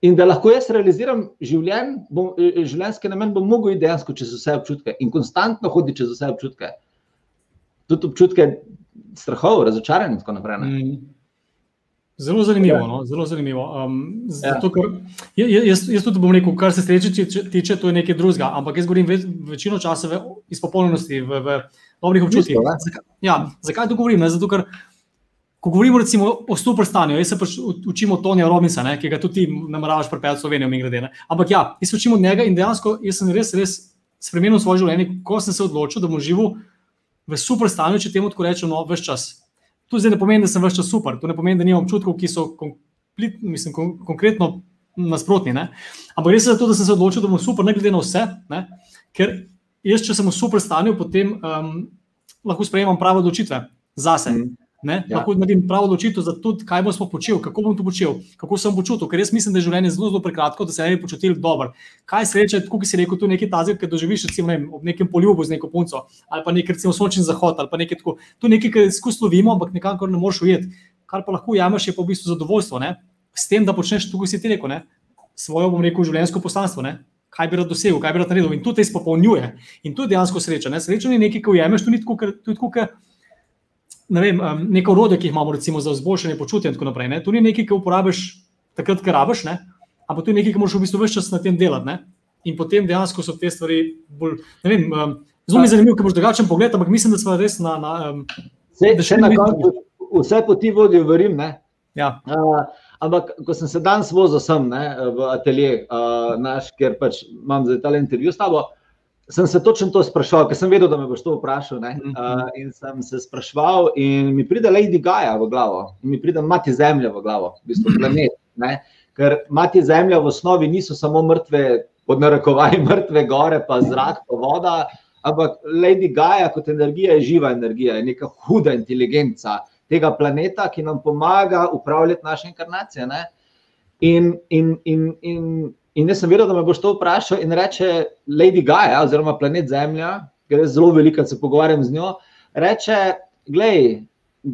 In da lahko jaz realiziram življen, bom, življenjski namen, bom mogel iti dejansko čez vse občutke in konstantno hoditi čez vse občutke. Tudi občutke strahov, razočaranja in tako naprej. Mm. Zelo zanimivo. Ja. No? Zelo zanimivo. Um, zato, ker, jaz, jaz tudi bom rekel, kar se sreče tiče, to je nekaj drugega. Ampak jaz govorim ve, večino časa v izpopolnjenosti, v, v dobrih občutkih. Zakaj, ja, zakaj to govorim? Ne? Zato, ker ko govorimo recimo, o superstanju, jaz se pač učim od Tonija Robinsa, ne? ki ga tudi nameravaš prepeljati v Slovenijo, mi grede. Ampak ja, jaz se učim od njega in dejansko sem res, res spremenil svoje življenje, ko sem se odločil, da bom živel v superstanju, če temu tako rečem, no, več čas. To zdaj ne pomeni, da sem vse čas super, to ne pomeni, da nimam občutkov, ki so komplet, mislim, kon konkretno nasprotni. Ne? Ampak res je zato, da sem se odločil, da bom super, ne glede na vse. Ne? Ker jaz, če sem v super stanju, potem um, lahko sprejemam prave odločitve zase. Mm. Ja. Lahko naredim pravo odločitev za to, kaj bom počel, kako bom to počel, kako sem počutil. Ker jaz mislim, da je življenje zelo, zelo prekratko, da se ne bi počutil dobro. Kaj sreče, kot si rekel, tu nekaj tazga, ki doživiš recimo, ne, ob nekem poljubu z neko punco, ali pa nekaj recimo sončni zahod, ali pa nekaj tako. To je nekaj, kar skozi lovimo, ampak nekako ne moreš ujeti. Kar pa lahko jamaš, je pa v bistvu zadovoljstvo. Ne? S tem, da počneš to, kot si ti rekel, ne? svojo, bom rekel, življenjsko poslanstvo. Ne? Kaj bi rad dosegel, kaj bi rad naredil, in to te izpopolnjuje. In to je dejansko sreča. Ne? Sreča je nekaj, kar ujameš, tu ni tako, ker ne vem, um, neko orodje, ki jih imamo recimo, za izboljšanje počutja. In tako naprej. Ne? To ni nekaj, ki uporabiš takrat, ker rabiš, ampak to je nekaj, ki moraš v bistvu več časa na tem delati. Ne? In potem dejansko so te stvari bolj. Vem, um, zelo mi je zanimivo, ker boš drugačen pogled, ampak mislim, da smo res na. na um, Se, še na koncu, vse poti vodijo v Rim. Ja. Uh, ampak, ko sem se danes vozil sem ne, v atelje, uh, naš, ker pač imam za ta intervju s tabo, uh, sem se točno to sprašval, ker sem vedel, da me boš to vprašal. Uh, in sem se sprašval, in mi pride Lady Gaga v glavo, in mi pride Mati Zemlja v glavo, v bistvu <laughs> planet. Ne? Ker Mati Zemlja v osnovi niso samo mrtve, pod narekovaji <laughs> mrtve gore, pa zrak, pa voda. Ampak Lady Gaga kot energija je živa energija, je neka huda inteligenca tega planeta, ki nam pomaga upravljati naše inkarnacije. In, in, in, in In jaz sem vedel, da me boš to vprašal. In reče Lady Gaga, oziroma planet Zemlja, ker je zelo velika, se pogovarjam z njo. Reče, gledaj,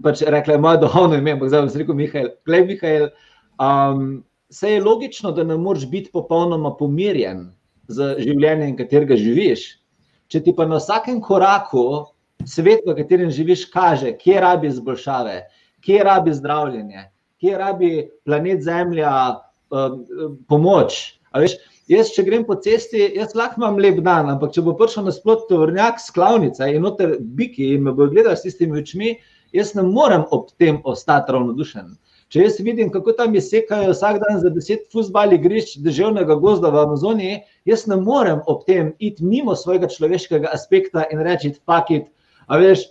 pač rekla je moja duhovna ime, ampak zdaj bom rekel Mihajl. Glej, Mihajl, um, se je logično, da ne moreš biti popolnoma pomirjen z življenjem, katerega živiš. Če ti pa na vsakem koraku svet, v katerem živiš, kaže, kje rabi izboljšave, kje rabi zdravljenje, kje rabi planet Zemlja um, pomoč. Veš, jaz, če grem po cesti, jaz lahko imam lep dan, ampak če bo prišel na splot tovrnjak s klavnica in noter biki in me bo gledal s tistimi očmi, jaz ne morem ob tem ostati ravnodušen. Če jaz vidim, kako tam je sekajo vsak dan za deset fusbali grišč državnega gozda v Amazoniji, jaz ne morem ob tem iti mimo svojega človeškega aspekta in reči: Fuck it. A veš,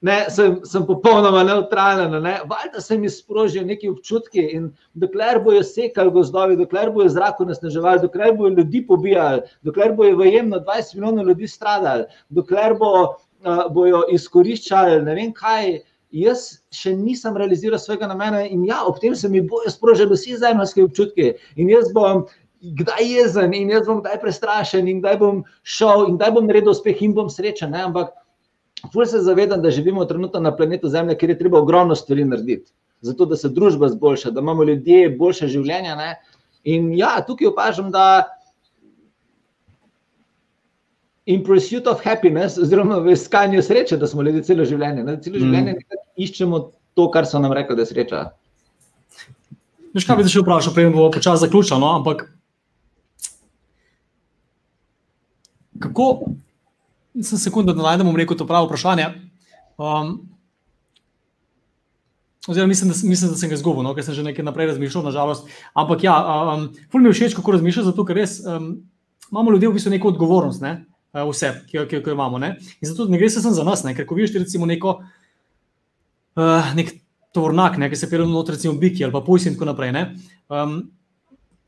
ne, sem, sem popolnoma neutralen. Ne? Valjda se mi sprožijo neki občutki in dokler bojo sekali gozdovi, dokler bojo zraku nasneževali, dokler bojo ljudi pobijali, dokler bojo vajemno 20 milijonov ljudi stradali, dokler bo, uh, bojo izkoriščali ne vem kaj jaz še nisem realiziral svojega namena, in ja, ob tem se mi bojo sprožili vsi zemljski občutki. In jaz bom kdaj jezen, in jaz bom kdaj prestrašen, in kdaj bom šel, in kdaj bom naredil uspeh, in bom srečen. Ne? Ampak, fulj se zavedam, da živimo trenutno na planetu Zemlja, kjer je treba ogromno stvari narediti, zato da se družba zboljša, da imamo ljudje boljše življenje. Ne? In ja, tukaj opažam, da in pursuit of happiness, oziroma v iskanju sreče, da smo ljudje celo življenje. Ne? Celo življenje mm. iščemo to, kar so nam rekli, da je sreča. Veš, kaj bi te še vprašal, prej bomo počasi zaključili, no? ampak kako, sem sekunda, da najdemo neko to pravo vprašanje. Um, oziroma, mislim da, mislim, da sem ga izgubil, no? ker sem že nekaj naprej razmišljal, nažalost. Ampak ja, um, ful mi je všeč, kako razmišljaš, zato ker res um, imamo ljudje v bistvu neko odgovornost. Ne? Eh, vse, ki jo, ki jo imamo. Ne? In zato ne gre se samo za nas, ne? ker ko vidiš recimo neko, uh, nek tovornak, ne? ki se pelje noter, recimo biki ali pa pojsi in tako naprej. Ne? Um,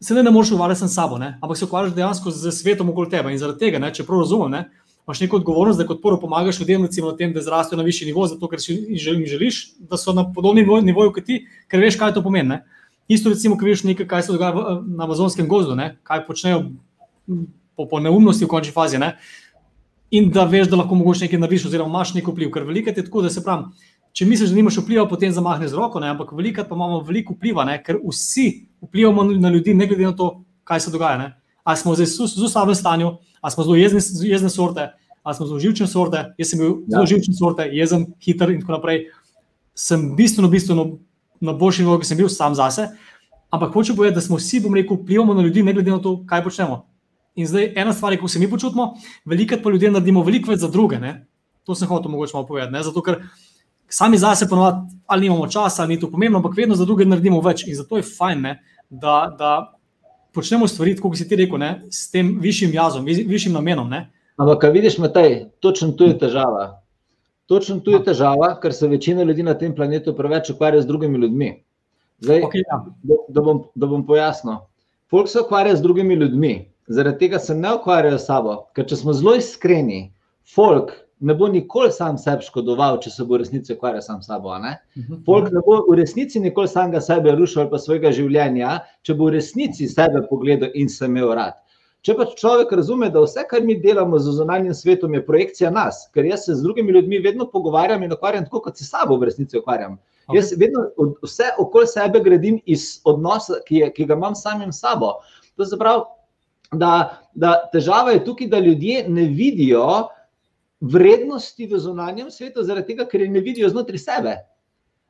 se ne, ne moreš ukvarjati s sabo, ne? ampak se ukvarjaš dejansko z svetom okoli tebe. In zaradi tega, ne? če prav razumem, ne? Imaš neko odgovornost, da kot prvo pomagaš ljudem, recimo, tem, da zrastejo na višji nivo, zato ker jim želiš, da so na podobnem nivoju kot ti, ker veš, kaj to pomeni. Ne? Isto, recimo, ko vidiš nekaj, kaj se dogaja v, na amazonskem gozdu, ne? kaj počnejo po, po neumnosti v končni fazi. Ne? In da veš, da lahko mogoče nekaj narediš, oziroma imaš neko vpliv. Ker veliko je tako, da se pravi, če misliš, da nimaš vpliva, potem zamahne z roko, ne? ampak veliko pa imamo veliko vpliva, ne? ker vsi vplivamo na ljudi, ne glede na to, kaj se dogaja. Ne? Ali smo zdaj v zelo slabem stanju, ali smo zelo jezne, jezne sorte, ali smo zelo živčne sorte. Jaz sem bil ja. zelo živčne sorte, jezen, hiter in tako naprej. Sem bistveno, bistveno na boljši nivoju, kot sem bil sam zase. Ampak hoče povedati, da smo vsi, bom rekel, vplivamo na ljudi, ne glede na to, kaj počnemo. In zdaj ena stvar, kako se mi počutimo, veliko pa ljudje naredimo veliko več za druge. Ne? To sem hotel mogoče malo povedati. Ne? Zato, ker sami zase ponovadi ali nimamo časa, ali ni to pomembno, ampak vedno za druge naredimo več. In zato je fajn, ne? da, da počnemo stvari, kot si ti rekel, ne? s tem višjim jazom, višjim namenom. Ne? Ampak, kaj vidiš, Matej, točno tu je težava. Točno tu je težava, ker se večina ljudi na tem planetu preveč ukvarja z drugimi ljudmi. Zdaj, okay, ja. da, da, bom, da bom pojasnil. Folk se ukvarja z drugimi ljudmi, zaradi tega se ne ukvarjajo s sabo. Ker če smo zelo iskreni, folk ne bo nikoli sam sebi škodoval, če se bo v resnici ukvarjal sam s sabo. Ne? Mhm. Folk ne bo v resnici nikoli samega sebe rušil ali pa svojega življenja, če bo v resnici sebe pogledal in se imel rad. Če pa človek razume, da vse, kar mi delamo z zunanjim svetom, je projekcija nas, ker jaz se z drugimi ljudmi vedno pogovarjam in ukvarjam tako, kot se sabo v resnici ukvarjam. Okay. Jaz vedno vse okoli sebe gradim iz odnosa, ki, je, ki ga imam samim sabo. To se pravi, da, da težava je tukaj, da ljudje ne vidijo vrednosti v zunanjem svetu, zaradi tega, ker je ne vidijo znotraj sebe.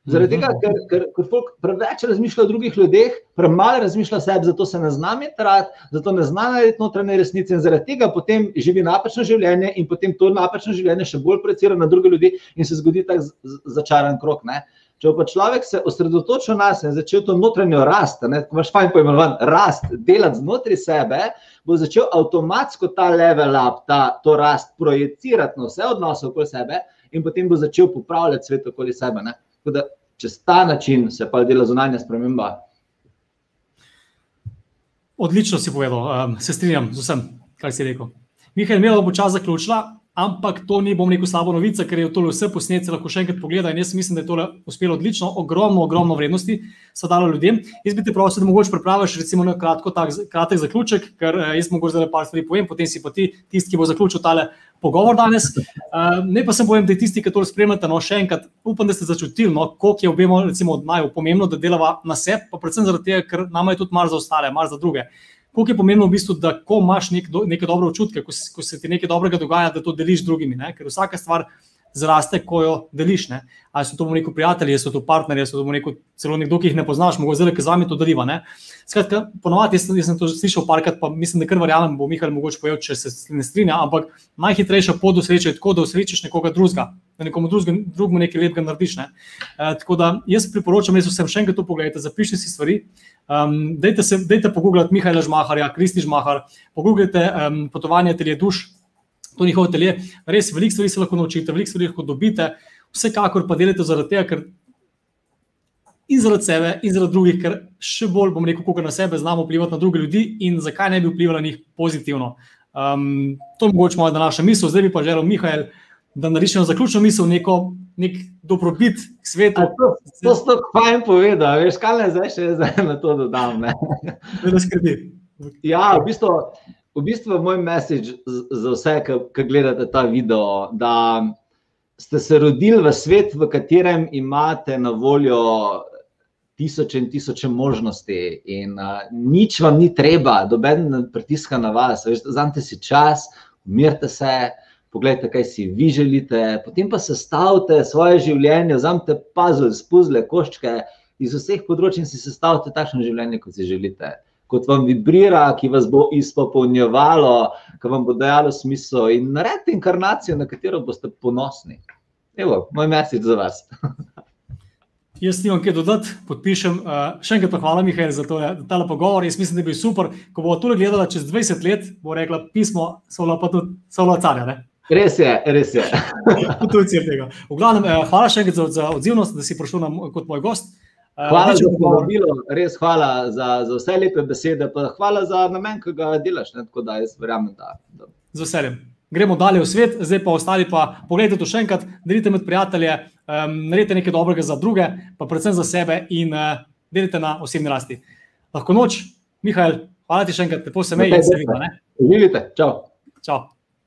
Zaradi tega, ker, ker, ker folk preveč razmišlja o drugih ljudeh, premalo razmišlja o sebi, zato se ne zna metrati, zato ne zna narediti notranje resnice in zaradi tega potem živi napačno življenje in potem to napačno življenje še bolj projicira na druge ljudi in se zgodi tak začaran krok. Ne? Če pa človek se osredotočil na sebe in začel to notranjo rast, ko imaš fajn pojmenovan rast, delati znotraj sebe, bo začel avtomatsko ta level up, ta, to rast projicirati na vse odnose okoli sebe in potem bo začel popravljati svet okoli sebe. Da, čez ta način se pa dela zunanja sprememba. Odlično si povedal, um, se strinjam z vsem, kar si rekel. Mihaj, imel bo čas zaključila. Ampak to ni, bom rekel, slabo novica, ker je to vse posnete, lahko še enkrat pogleda. In jaz mislim, da je to uspelo odlično, ogromno, ogromno vrednosti so dalo ljudem. Jaz bi ti prosil, da mogoče prepraviš, recimo, na kratko, tak, kratek zaključek, ker eh, jaz mogoče zdaj par stvari povem, potem si pa ti, tisti, ki bo zaključil tale pogovor danes. Uh, ne pa sem povem, da tisti, ki to spremljate, no še enkrat upam, da ste začutili, no, koliko je obema, recimo, od naju pomembno, da delava na sebi, pa predvsem zaradi tega, ker nama je tudi mar za ostale, mar za druge koliko je pomembno, v bistvu, da ko imaš nek do, neke dobre občutke, ko, ko se ti nekaj dobrega dogaja, da to deliš z drugimi. Ne? Ker vsaka stvar zraste, ko jo deliš. Ne? Ali so to neki prijatelji, so to partnerji, so to neko, celo nekdo, ki jih ne poznaš, mogoče zelo, ki z vami to deliva. Skratka, ponovadi jaz sem to slišal parkrat, pa mislim, da kar verjamem, bo Mihael mogoče povedal, če se ne strinja, ampak najhitrejša pot do sreče je tako, da usrečiš nekoga drugega, da nekomu drugemu nekaj lepega narediš. Ne? E, tako da jaz priporočam, res vsem še enkrat to pogledajte, zapišite si stvari. Um, dejte, se, dejte pogooglati Mihajla Žmaharja, Kristi Žmahar, pogooglite um, potovanje telje duš, to njihov telje. Res veliko stvari se lahko naučite, veliko stvari lahko dobite, vsekakor pa delite zaradi tega, ker in zaradi sebe, in zaradi drugih, ker še bolj bom rekel, kako na sebe znamo vplivati na druge ljudi in zakaj ne bi vplivali na njih pozitivno. Um, to je mogoče moja današnja misel, zdaj bi pa želel Mihajl, da narišemo zaključno misel neko nek dobrobit k svetu. To, to si tako fajn povedal, veš, kaj ne zdaj še zdaj na to dodam. Ne, ne skrbi. Ja, v bistvu, v bistvu moj message za vse, ki gledate ta video, da ste se rodili v svet, v katerem imate na voljo tisoče in tisoče možnosti, in uh, nič vam ni treba, doben pritiska na vas, vzamete si čas, umirte se pogledajte, kaj si vi želite, potem pa sestavite svoje življenje, vzamete puzzle, spuzle, koščke iz vseh področji in si sestavite takšno življenje, kot si želite. Kot vam vibrira, ki vas bo izpopolnjevalo, ki vam bo dajalo smisel in naredite inkarnacijo, na katero boste ponosni. Evo, moj mesič za vas. <laughs> Jaz nimam kaj dodati, podpišem. Uh, še enkrat pa hvala, Mihajl, za to, ta pogovor. Jaz mislim, da bi bil super. Ko bo to gledala čez 20 let, bo rekla pismo, so pa tudi carja. Res je, res je. <laughs> Potujci tega. V glavnem, eh, hvala še enkrat za, za odzivnost, da si prišel nam kot moj gost. Eh, hvala za povabilo, res hvala za, za vse lepe besede, pa hvala za namen, ki ga delaš. Ne, tako da jaz verjamem, da. da. Z veseljem. Gremo dalje v svet, zdaj pa ostali pa pogledajte to še enkrat, delite med prijatelje, um, naredite nekaj dobrega za druge, pa predvsem za sebe in uh, delite na osebni rasti. Lahko noč, Mihajl, hvala ti še enkrat, lepo se meji, se vidimo. Vidite, čau. Čau.